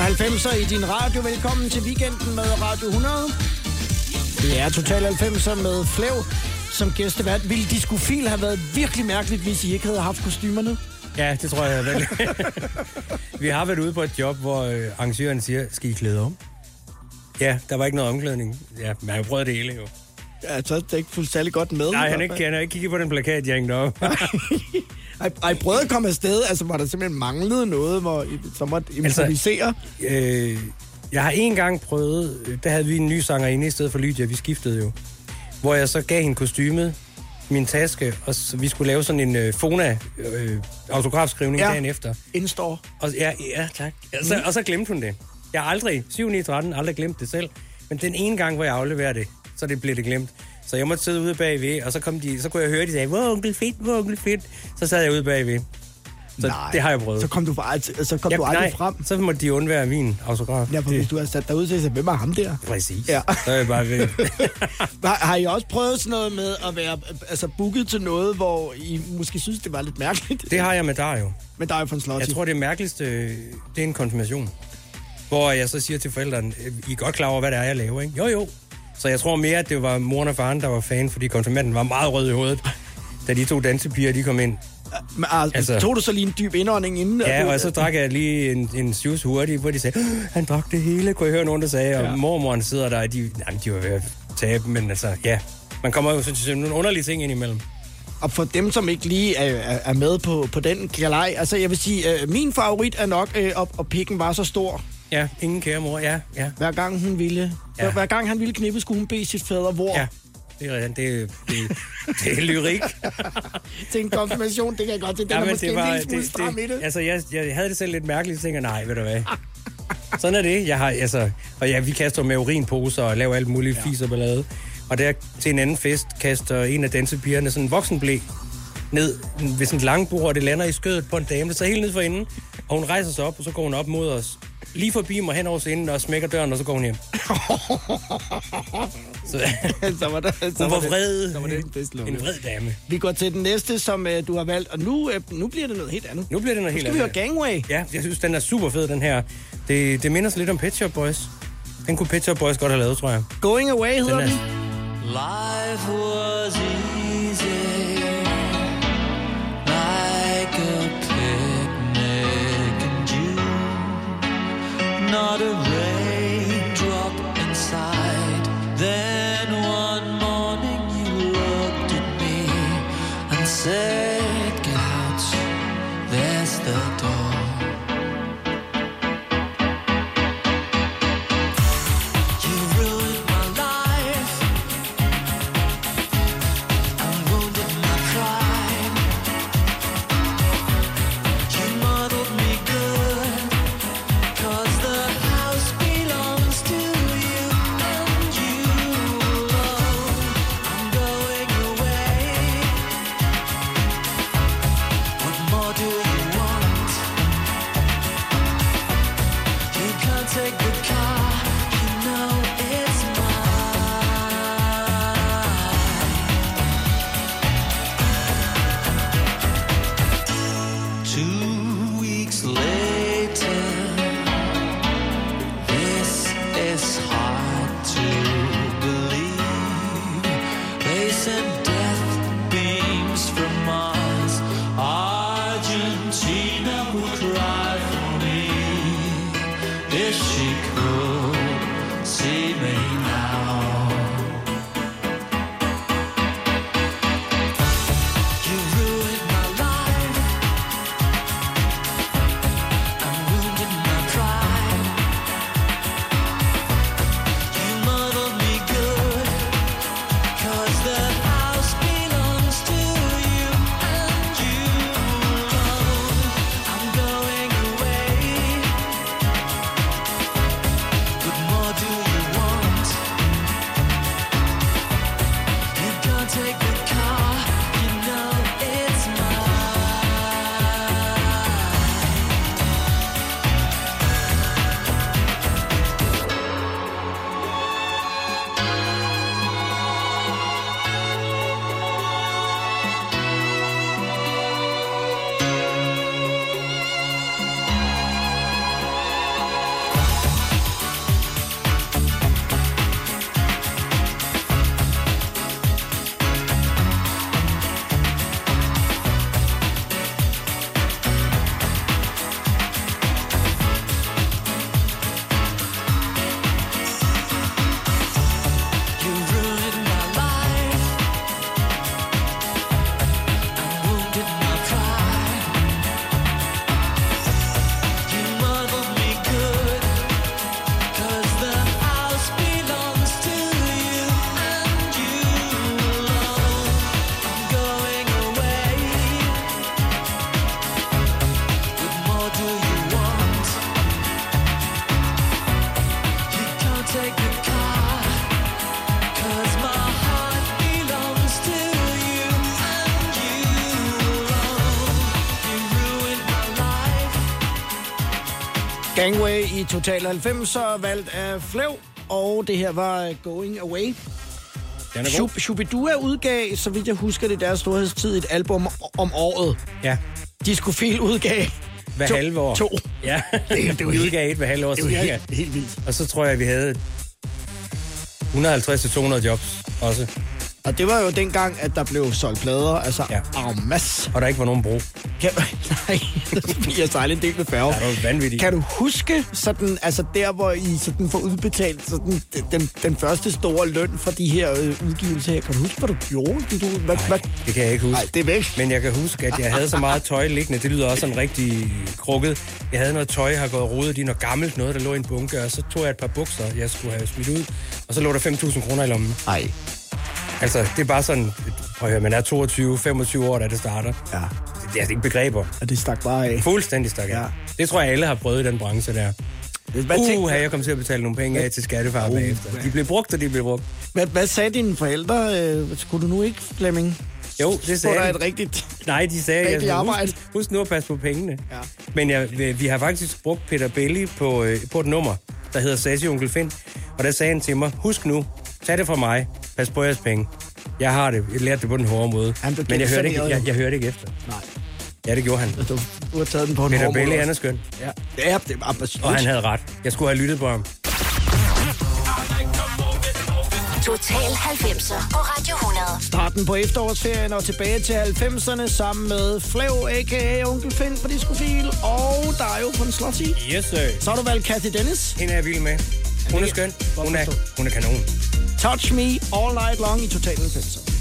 90'er i din radio. Velkommen til weekenden med Radio 100. Det er Total 90'er med Flev som gæstevært. Ville Discofil have været virkelig mærkeligt, hvis I ikke havde haft kostymerne? Ja, det tror jeg vel. vi har været ude på et job, hvor øh, arrangøren siger, skal I klæde om? Ja, der var ikke noget omklædning. Ja, men jeg har prøvet det hele jo. Ja, så er det ikke fuldt særlig godt med. Nej, han, ikke, han har ikke kigget på den plakat, jeg hængte op. Ej, ej, prøvede at komme afsted, altså var der simpelthen manglede noget, hvor I så måtte improvisere? Altså, øh, jeg har en gang prøvet, øh, der havde vi en ny sanger inde i stedet for Lydia, vi skiftede jo. Hvor jeg så gav hende kostymet, min taske, og så, vi skulle lave sådan en øh, Fona øh, autografskrivning ja. dagen efter. Indstår. Og, ja, ja, tak. Og så, Mm. og så glemte hun det. Jeg har aldrig, 7 9 13, aldrig glemt det selv. Men den ene gang, hvor jeg afleverer det, så det blev det glemt. Så jeg måtte sidde ude bagved, og så, kom de, så kunne jeg høre, de sagde, hvor onkel fedt, hvor onkel fedt. Så sad jeg ude bagved. Så Nej. det har jeg prøvet. Så kom du, bare, så kom Ja, du aldrig nej, frem. Så måtte de undvære min autograf. Ja, for hvis du har sat dig ud så hvem er ham der? Præcis. Ja. Så er jeg bare ved. Har, har I også prøvet sådan noget med at være altså, booket til noget, hvor I måske synes, det var lidt mærkeligt? Det har jeg med Dario. Med Dario von Slotti? Jeg tror, det mærkeligste, det er en konfirmation. Hvor jeg så siger til forældrene, "Øh, I er godt klar over, hvad det er, jeg laver, ikke? Jo, jo. Så jeg tror mere, at det var moren og faren, der var fan, fordi konfirmanden var meget rød i hovedet, da de to dansepiger, de kom ind. Men, altså, altså, tog du så lige en dyb indånding inden? Ja, at og du- så drak jeg lige en, en juice hurtigt, hvor de sagde, "Øh, han drak det hele, kunne jeg høre nogen, der sagde. Og Ja. mormoren sidder der, og de, nej, de var ved at tabe, men altså, ja. Man kommer jo så til nogle underlige ting ind imellem. Og for dem, som ikke lige er, er er med på, på den galej, altså jeg vil sige, øh, min favorit er nok, øh, og, og pikken var så stor. Ja, ingen kære mor, ja, ja. Hver gang hun ville, Ja. ja. hver gang han ville knippe, skulle hun bede sit fader hvor. Ja, det er, det, det, det er lyrik. til en konfirmation, det kan jeg godt se. Den er men måske en lille smule stram i det. Altså, jeg, jeg havde det selv lidt mærkeligt, så tænker nej, ved du hvad. Sådan er det. Jeg har, altså, og ja, vi kaster med urinposer og laver alt muligt ja. fis og ballade. Og der til en anden fest kaster en af dansepigerne sådan en voksenblæ ned ved sådan et langbord, og det lander i skødet på en dame, der sidder helt ned for enden. Og hun rejser sig op, og så går hun op mod os. Lige forbi mig hen over scenen og smækker døren, og så går hun hjem. så, så var der, så hun var det- vred. Så var det en. En vred dame. Vi går til den næste, som øh, du har valgt, og nu, øh, nu bliver det noget helt andet. Nu bliver det noget Nu helt skal vi høre andet. Gangway. Ja, jeg synes, den er super fed, den her. Det, det minder sig lidt om Pet Shop Boys. Den kunne Pet Shop Boys godt have lavet, tror jeg. Going Away hedder Den er-. Life was easy, Not a Gangway i Total 90'er, valgt af Flev, og det her var Going Away. Shub- Shubidua udgav, så vidt jeg husker det, deres storhedstid, et album om året. Ja. Discofil udgav Hver to, halve år. To. Ja, Det det jo vi udgav et hver halve år det cirka. helt- helt vildt. Og så tror jeg, vi havde 150-200 jobs også. Og det var jo dengang, at der blev solgt plader, altså ja. en masse. Og der ikke var nogen bro. Kan, nej, har sejlet en del med færge. Ja, det var vanvittigt. Kan du huske, sådan, altså der, hvor I sådan får udbetalt sådan, den, den første store løn for de her øh, udgivelser her? Kan du huske, hvad du gjorde? Du, hvad, hvad, Det kan jeg ikke huske. Nej, det er væk. Men jeg kan huske, at jeg havde så meget tøj liggende. Det lyder også sådan rigtig krukket. Jeg havde noget tøj, jeg har gået rodet i noget gammelt noget, der lå i en bunke. Og så tog jeg et par bukser, jeg skulle have smidt ud. Og så lå der 5.000 kroner i lommen. Nej. Altså, det er bare sådan... Prøv at høre, man er 22-25 år, da det starter. Ja. Det er altså ikke begreber. Og det stak bare af. Fuldstændig stak af. Ja. Det tror jeg, alle har prøvet i den branche der. Hvad tænkte- Uh, jeg kom til at betale nogle penge af til skattefar Uh, bagefter. De blev brugt, og de blev brugt. Hvad, hvad sagde dine forældre? Øh, skulle du nu ikke, Flemming? Jo, det sagde de. et rigtigt... Nej, de sagde, jeg, arbejde. husk, husk nu at passe på pengene. Ja. Men jeg, vi har faktisk brugt Peter Belli på, øh, på et nummer, der hedder Sassy Onkel Finn. Og der sagde han til mig, husk nu, tag det fra mig, pas på jeres penge. Jeg har det, jeg lærte det på den hårde måde. Han blev Men jeg hørte, ikke, jeg, jeg hørte ikke efter. Nej. Ja, det gjorde han. Du, du har taget den på en Peter hård måde Belli, også. han er skøn. Ja, ja det var absolut. Og han havde ret. Jeg skulle have lyttet på ham. Total 90'er på Radio 100. Starten på efterårsferien og tilbage til 90'erne sammen med Flev, a.k.a. Onkel Finn på Diskofil og Dario på en slotty. Yes, sir. Så har du valgt Kathy Dennis. Hende er jeg vild med. Hun er skøn. Hun er, hun er kanon. Touch Me All Night Long i Total 90'er.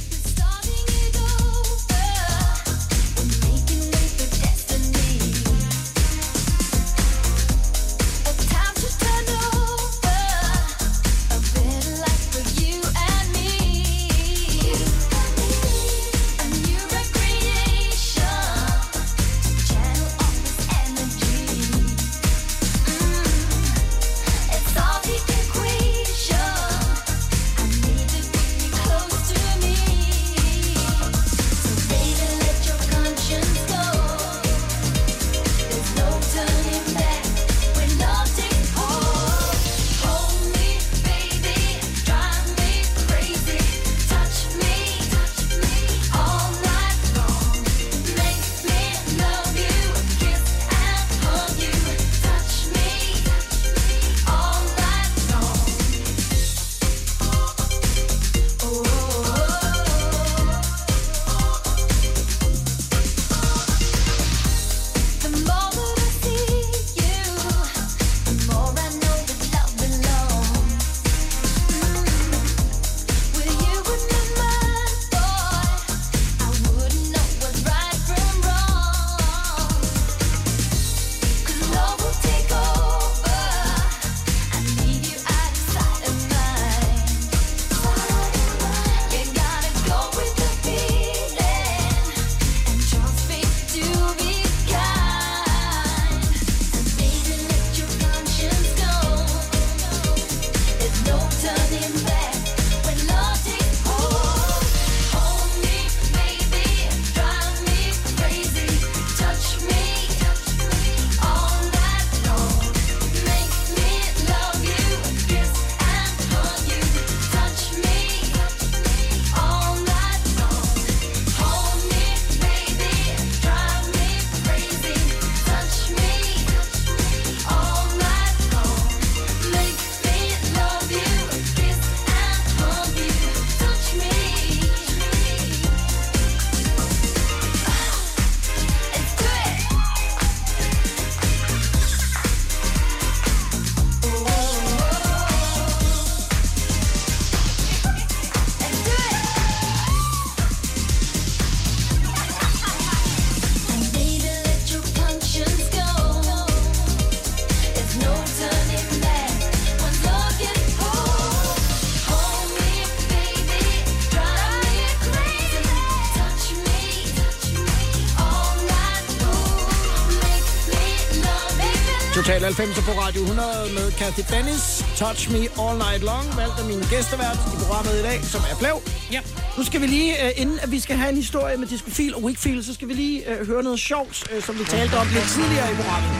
90 på Radio 100 med Kathy Dennis. Touch Me All Night Long. Valgt af min gæstevært i programmet i dag, som er Flev. Ja. Nu skal vi lige, uh, inden at vi skal have en historie med Discofil og Wickfield, så skal vi lige uh, høre noget sjovt, uh, som vi talte om lidt tidligere i programmet.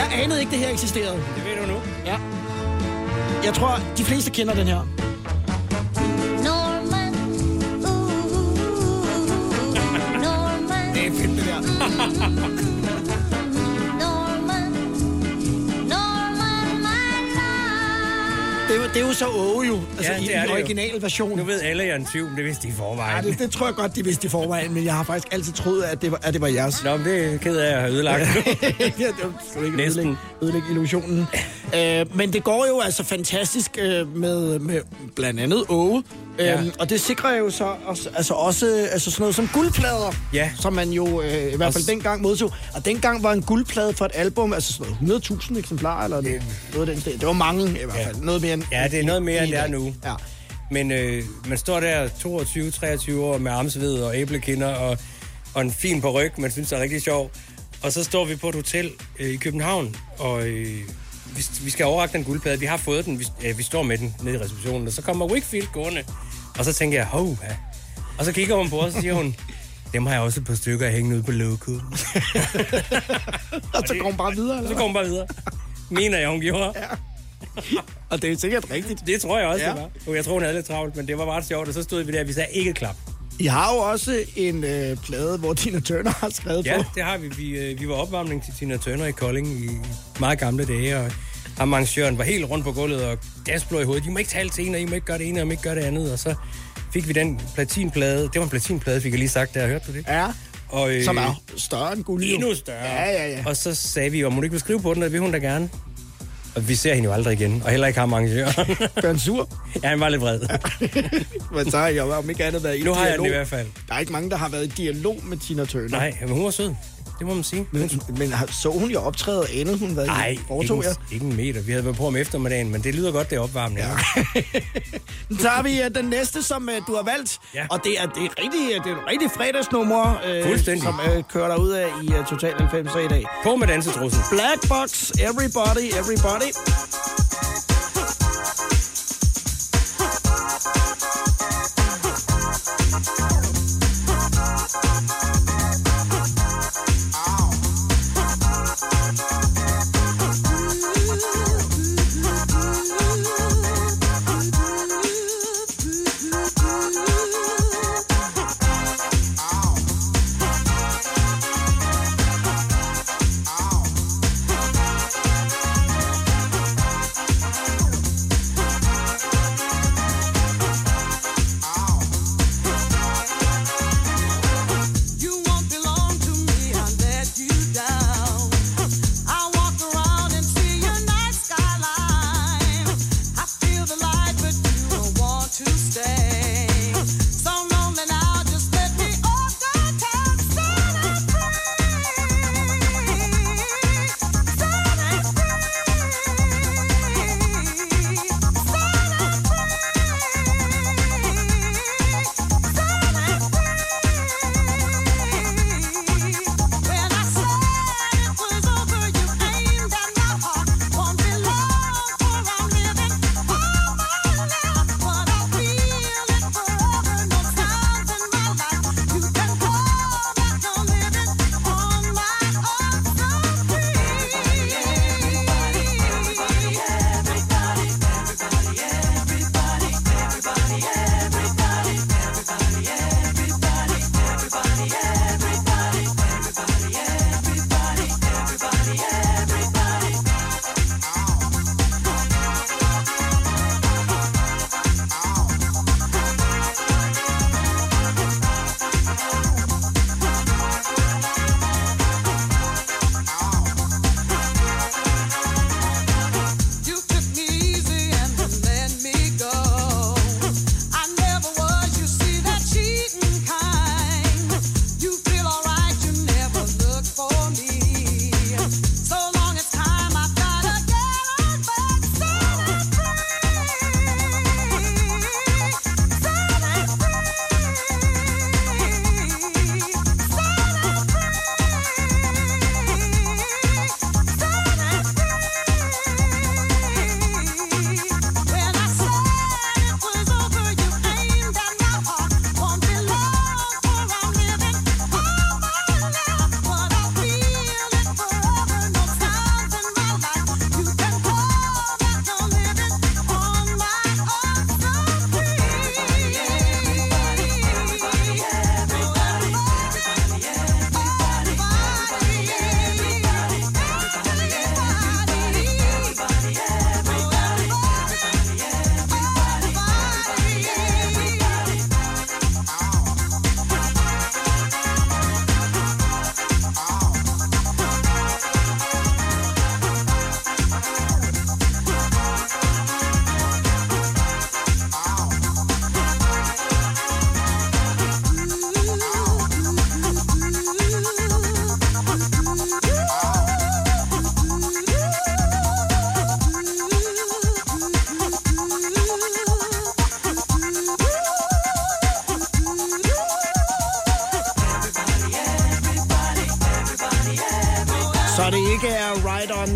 Jeg anede ikke, det her eksisterede. Det ved du nu. Ja. Jeg tror, de fleste kender den her. Originale version. Nu ved alle, jeg er en men det vidste de i Ja, forvejen. det, det tror jeg godt, de vidste i forvejen, men jeg har faktisk altid troet, at det var, at det var jeres. Nå, men det er jeg ked af at have ødelagt. ja, det var ikke Næsten. ødelægge, ødelægge illusionen. Øh, men det går jo altså fantastisk øh, med, med blandt andet Åge. Ja. Øhm, og det sikrer jo så også, altså også altså sådan noget som guldplader, Ja. som man jo øh, i hvert fald Også- dengang modtog. Og dengang var en guldplade for et album, altså sådan noget 100.000 eksemplarer, eller det, noget af den sted. Det var mange i hvert fald. Noget mere end, Ja, det er noget mere, end det er nu. Ja. Men øh, man står der 22-23 år med armsved og æblekinder og, og en fin ryg, man synes det er rigtig sjov. Og så står vi på et hotel øh, i København, og øh, vi, vi skal overrække den guldplade. Vi har fået den, vi, øh, vi står med den nede i receptionen, og så kommer Wickfield gående. Og så tænker jeg, hov, ja. Og så kigger hun på os, og siger hun, dem har jeg også et par stykker hængende ude på lokum. Og så går hun bare videre, eller så går hun bare videre. Mener jeg, hun gjorde. Ja. Og det er sikkert rigtigt. Det tror jeg også, Ja. ja. det var. Jeg tror, hun havde lidt travlt, men det var meget sjovt. Og så stod vi der, og vi sagde ikke klap. I har jo også en øh, plade, hvor Tina Turner har skrevet Ja, på. det har vi. Vi, øh, vi var opvarmning til Tina Turner i Kolding i meget gamle dage, og ham arrangøren var helt rundt på gulvet og gasblå i hovedet. I må ikke tale til en, og I må ikke gøre det ene, og I må ikke gøre det andet. Og så fik vi den platinplade. Det var en platinplade, fik jeg lige sagt der. Hørte du det? Ja, Og, øh, som er større end guld. endnu større. Ja, ja, ja. Og så sagde vi, om hun ikke vil skrive på den, og det vil hun da gerne. Og vi ser hende jo aldrig igen, og heller ikke ham arrangøren. Gør han sur? ja, han var lidt vred. Men så har jeg om ikke andet været i Nu har jeg den i hvert fald. Der er ikke mange, der har været i dialog med Tina Turner. Nej, men hun var sød. Det må man sige. Men, men har- så hun jo optræde, anede hun, hvad Nej, foretog ikke, ikke en meter. Vi havde været på om eftermiddagen, men det lyder godt, det er opvarmning. Ja. Nu tager vi uh, den næste, som uh, du har valgt. Ja. Og det er, det er rigtig, det er et rigtig fredagsnummer, uh, som uh, kører der ud af i uh, Total 90 i dag. På med dansetrussen. Black Box, Everybody, Everybody.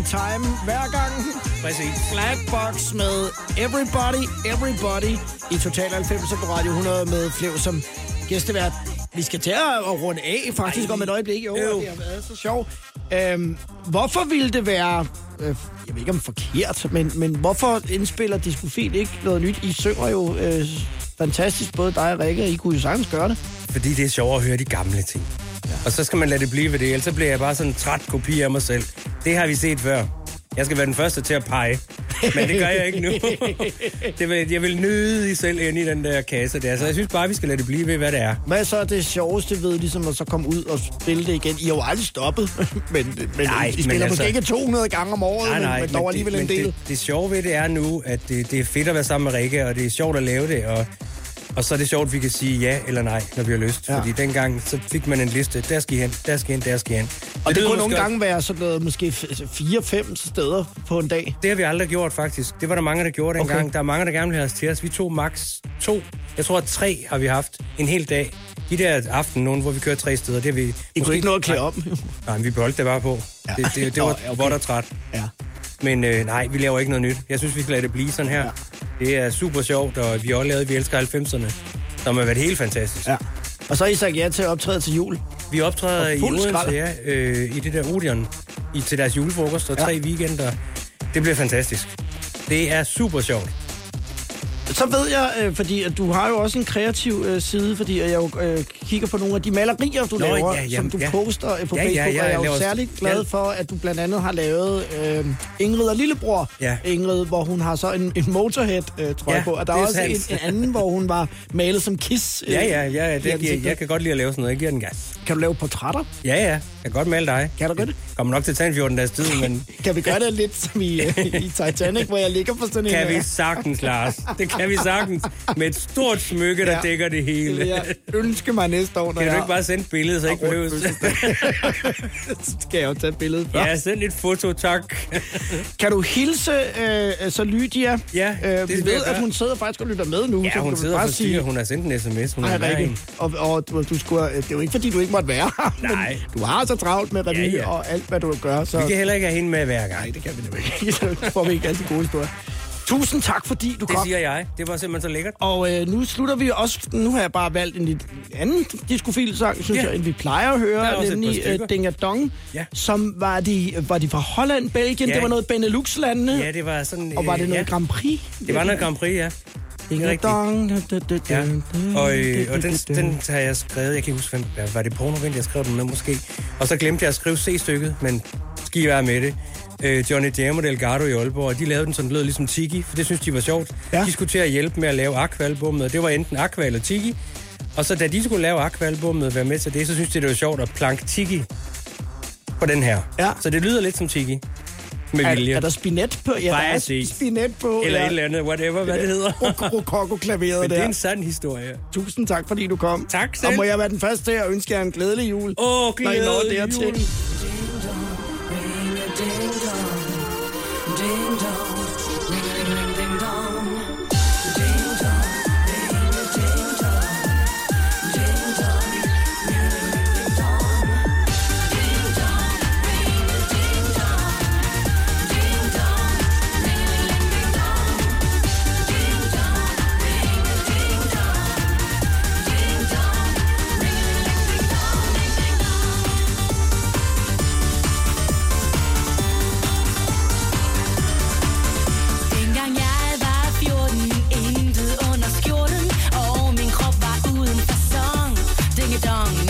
Time hver gang. Præcis. Blackbox med Everybody, Everybody i Total 90 på Radio 100 med Flev som gæstevært. Vi skal til at runde af faktisk Ej. om et øjeblik. Jo, Øv. det har været så sjovt. Øhm, hvorfor ville det være, øh, jeg ved ikke om forkert, men, men hvorfor indspiller Diskofil ikke noget nyt? I synger jo øh, fantastisk, både dig og Rikke, I kunne jo sagtens gøre det. Fordi det er sjovt at høre de gamle ting. Ja. Og så skal man lade det blive ved det, ellers så bliver jeg bare sådan en træt kopi af mig selv. Det har vi set før. Jeg skal være den første til at pege. Men det gør jeg ikke nu. det vil, jeg vil nøde i selv ind i den der kasse der. Så jeg synes bare, vi skal lade det blive ved, hvad det er. Hvad er så det sjoveste ved ligesom at så komme ud og spille det igen? I har jo aldrig stoppet, men, men Nej, I men spiller altså- måske ikke 200 gange om året, Nej, nej, men, men dog alligevel det, en men del. Det, det sjove ved det er nu, at det, det er fedt at være sammen med Rikke, og det er sjovt at lave det, og, og så er det sjovt, at vi kan sige ja eller nej, når vi har lyst. Ja. Fordi dengang, så fik man en liste. Der skal I hen, der skal I hen, der skal I hen. Og det, lyder kunne nogle gange være sådan noget, måske 4-5 steder på en dag. Det har vi aldrig gjort, faktisk. Det var der mange, der gjorde dengang. Okay. Der er mange, der gerne vil have os til os. Vi tog max to. Jeg tror, at tre har vi haft en hel dag. De der aften, nogen, hvor vi kører tre steder, det har vi... I kunne ikke nå at klæde om. Nej, vi beholdt det bare på. Ja. Det, det, det var Nå, okay. vådt og træt. Ja. Men øh, nej, vi laver ikke noget nyt. Jeg synes, vi skal lade det blive sådan her. Ja. Det er super sjovt, og vi har også lavet Vi elsker 90'erne, som har været helt fantastisk. Ja. Og så har I sagt ja til at optræde til jul. Vi optræder i Odense, skrald. ja, øh, i det der Odeon, i, til deres julefrokost og Ja. tre weekender. Det bliver fantastisk. Det er super sjovt. Så ved jeg, øh, fordi at du har jo også en kreativ øh, side, fordi jeg jo øh, kigger på nogle af de malerier, du Nå, laver, ja, som jamen, du ja. poster øh, på Ja, ja, Facebook, ja, og jeg er jeg jo laver- særlig glad Ja. for, at du blandt andet har lavet øh, Ingrid og Lillebror. Ja. Ingrid, hvor hun har så en, en motorhead, øh, Ja, jeg på, og der er er også en, en anden, hvor hun var malet som Kiss. øh, Ja, ja, ja, ja i det, jeg, ansigtet. jeg kan godt lide at lave sådan noget. Jeg giver den gas. Kan du lave portrætter? Ja, ja. Jeg kan godt male dig. Kan du godt det? Kommer nok til at tage en 14 dages tid, men Kan vi gøre det lidt som i, øh, i Titanic, hvor jeg ligger på sådan en... kan vi øh, sagtens, Lars. Det kan vi sagtens. Med et stort smykke, der Ja. dækker det hele. jeg ønske mig næste år, når Kan du ikke bare sende et billede, så ikke har behøves skal jeg jo tage et billede først. Ja, send et foto, tak. Kan du hilse øh, så Lydia? Ja, øh, det vi ved, at hun sidder faktisk og lytter med nu. Ja, så hun kan sidder og forstyrrer. Hun har sendt en sms. Hun værre Rikke. Og, og du, du skulle, det er jo ikke, fordi du ikke måtte være her, Nej. du har så travlt med revy Ja, ja. og alt, hvad du gør. Så... Vi kan heller ikke have hende med hver gang. Nej, det kan vi nemlig ikke. Så får vi ikke altid gode historier. Tusind tak, fordi du Det kom. siger jeg. Det var simpelthen så lækkert. Og øh, nu slutter vi også... Nu har jeg bare valgt en lidt anden diskofil-sang, synes Ja. jeg, end vi plejer at høre, nemlig uh, Dinga Dong, Ja. som var de, var de fra Holland, Belgien, Ja. det var noget Benelux-landene, Ja, det var sådan... og var det øh, noget ja. Grand Prix? Det var noget Grand Prix, ja. Dong, da, og, øh, den, den har jeg skrevet, jeg kan ikke huske, hvad- var det pornovind, jeg skrev den med måske. Og så glemte jeg at skrive C-stykket, men ski være med det. Øh, Johnny Jam og Delgado i Aalborg, og de lavede den, så den lød ligesom Tiki, for det synes de var sjovt. Ja. De skulle til at hjælpe med at lave Aqua-albummet, og det var enten Aqua eller Tiki. Og så da de skulle lave Aqua-albummet og være med til det, så synes de, det var sjovt at planke Tiki på den her. Ja. Så det lyder lidt som Tiki. Med vilje. Er, er der spinet på? Ja, der er spinet på. Eller ja. et eller andet, whatever, hvad det hedder. Rokoko-klaveret Men det er der. en sand historie. Tusind tak, fordi du kom. Tak selv. Og må jeg være den første til at ønske jer en glædelig jul. Åh, når I når glædelig dertil. jul. Ding dong, dong.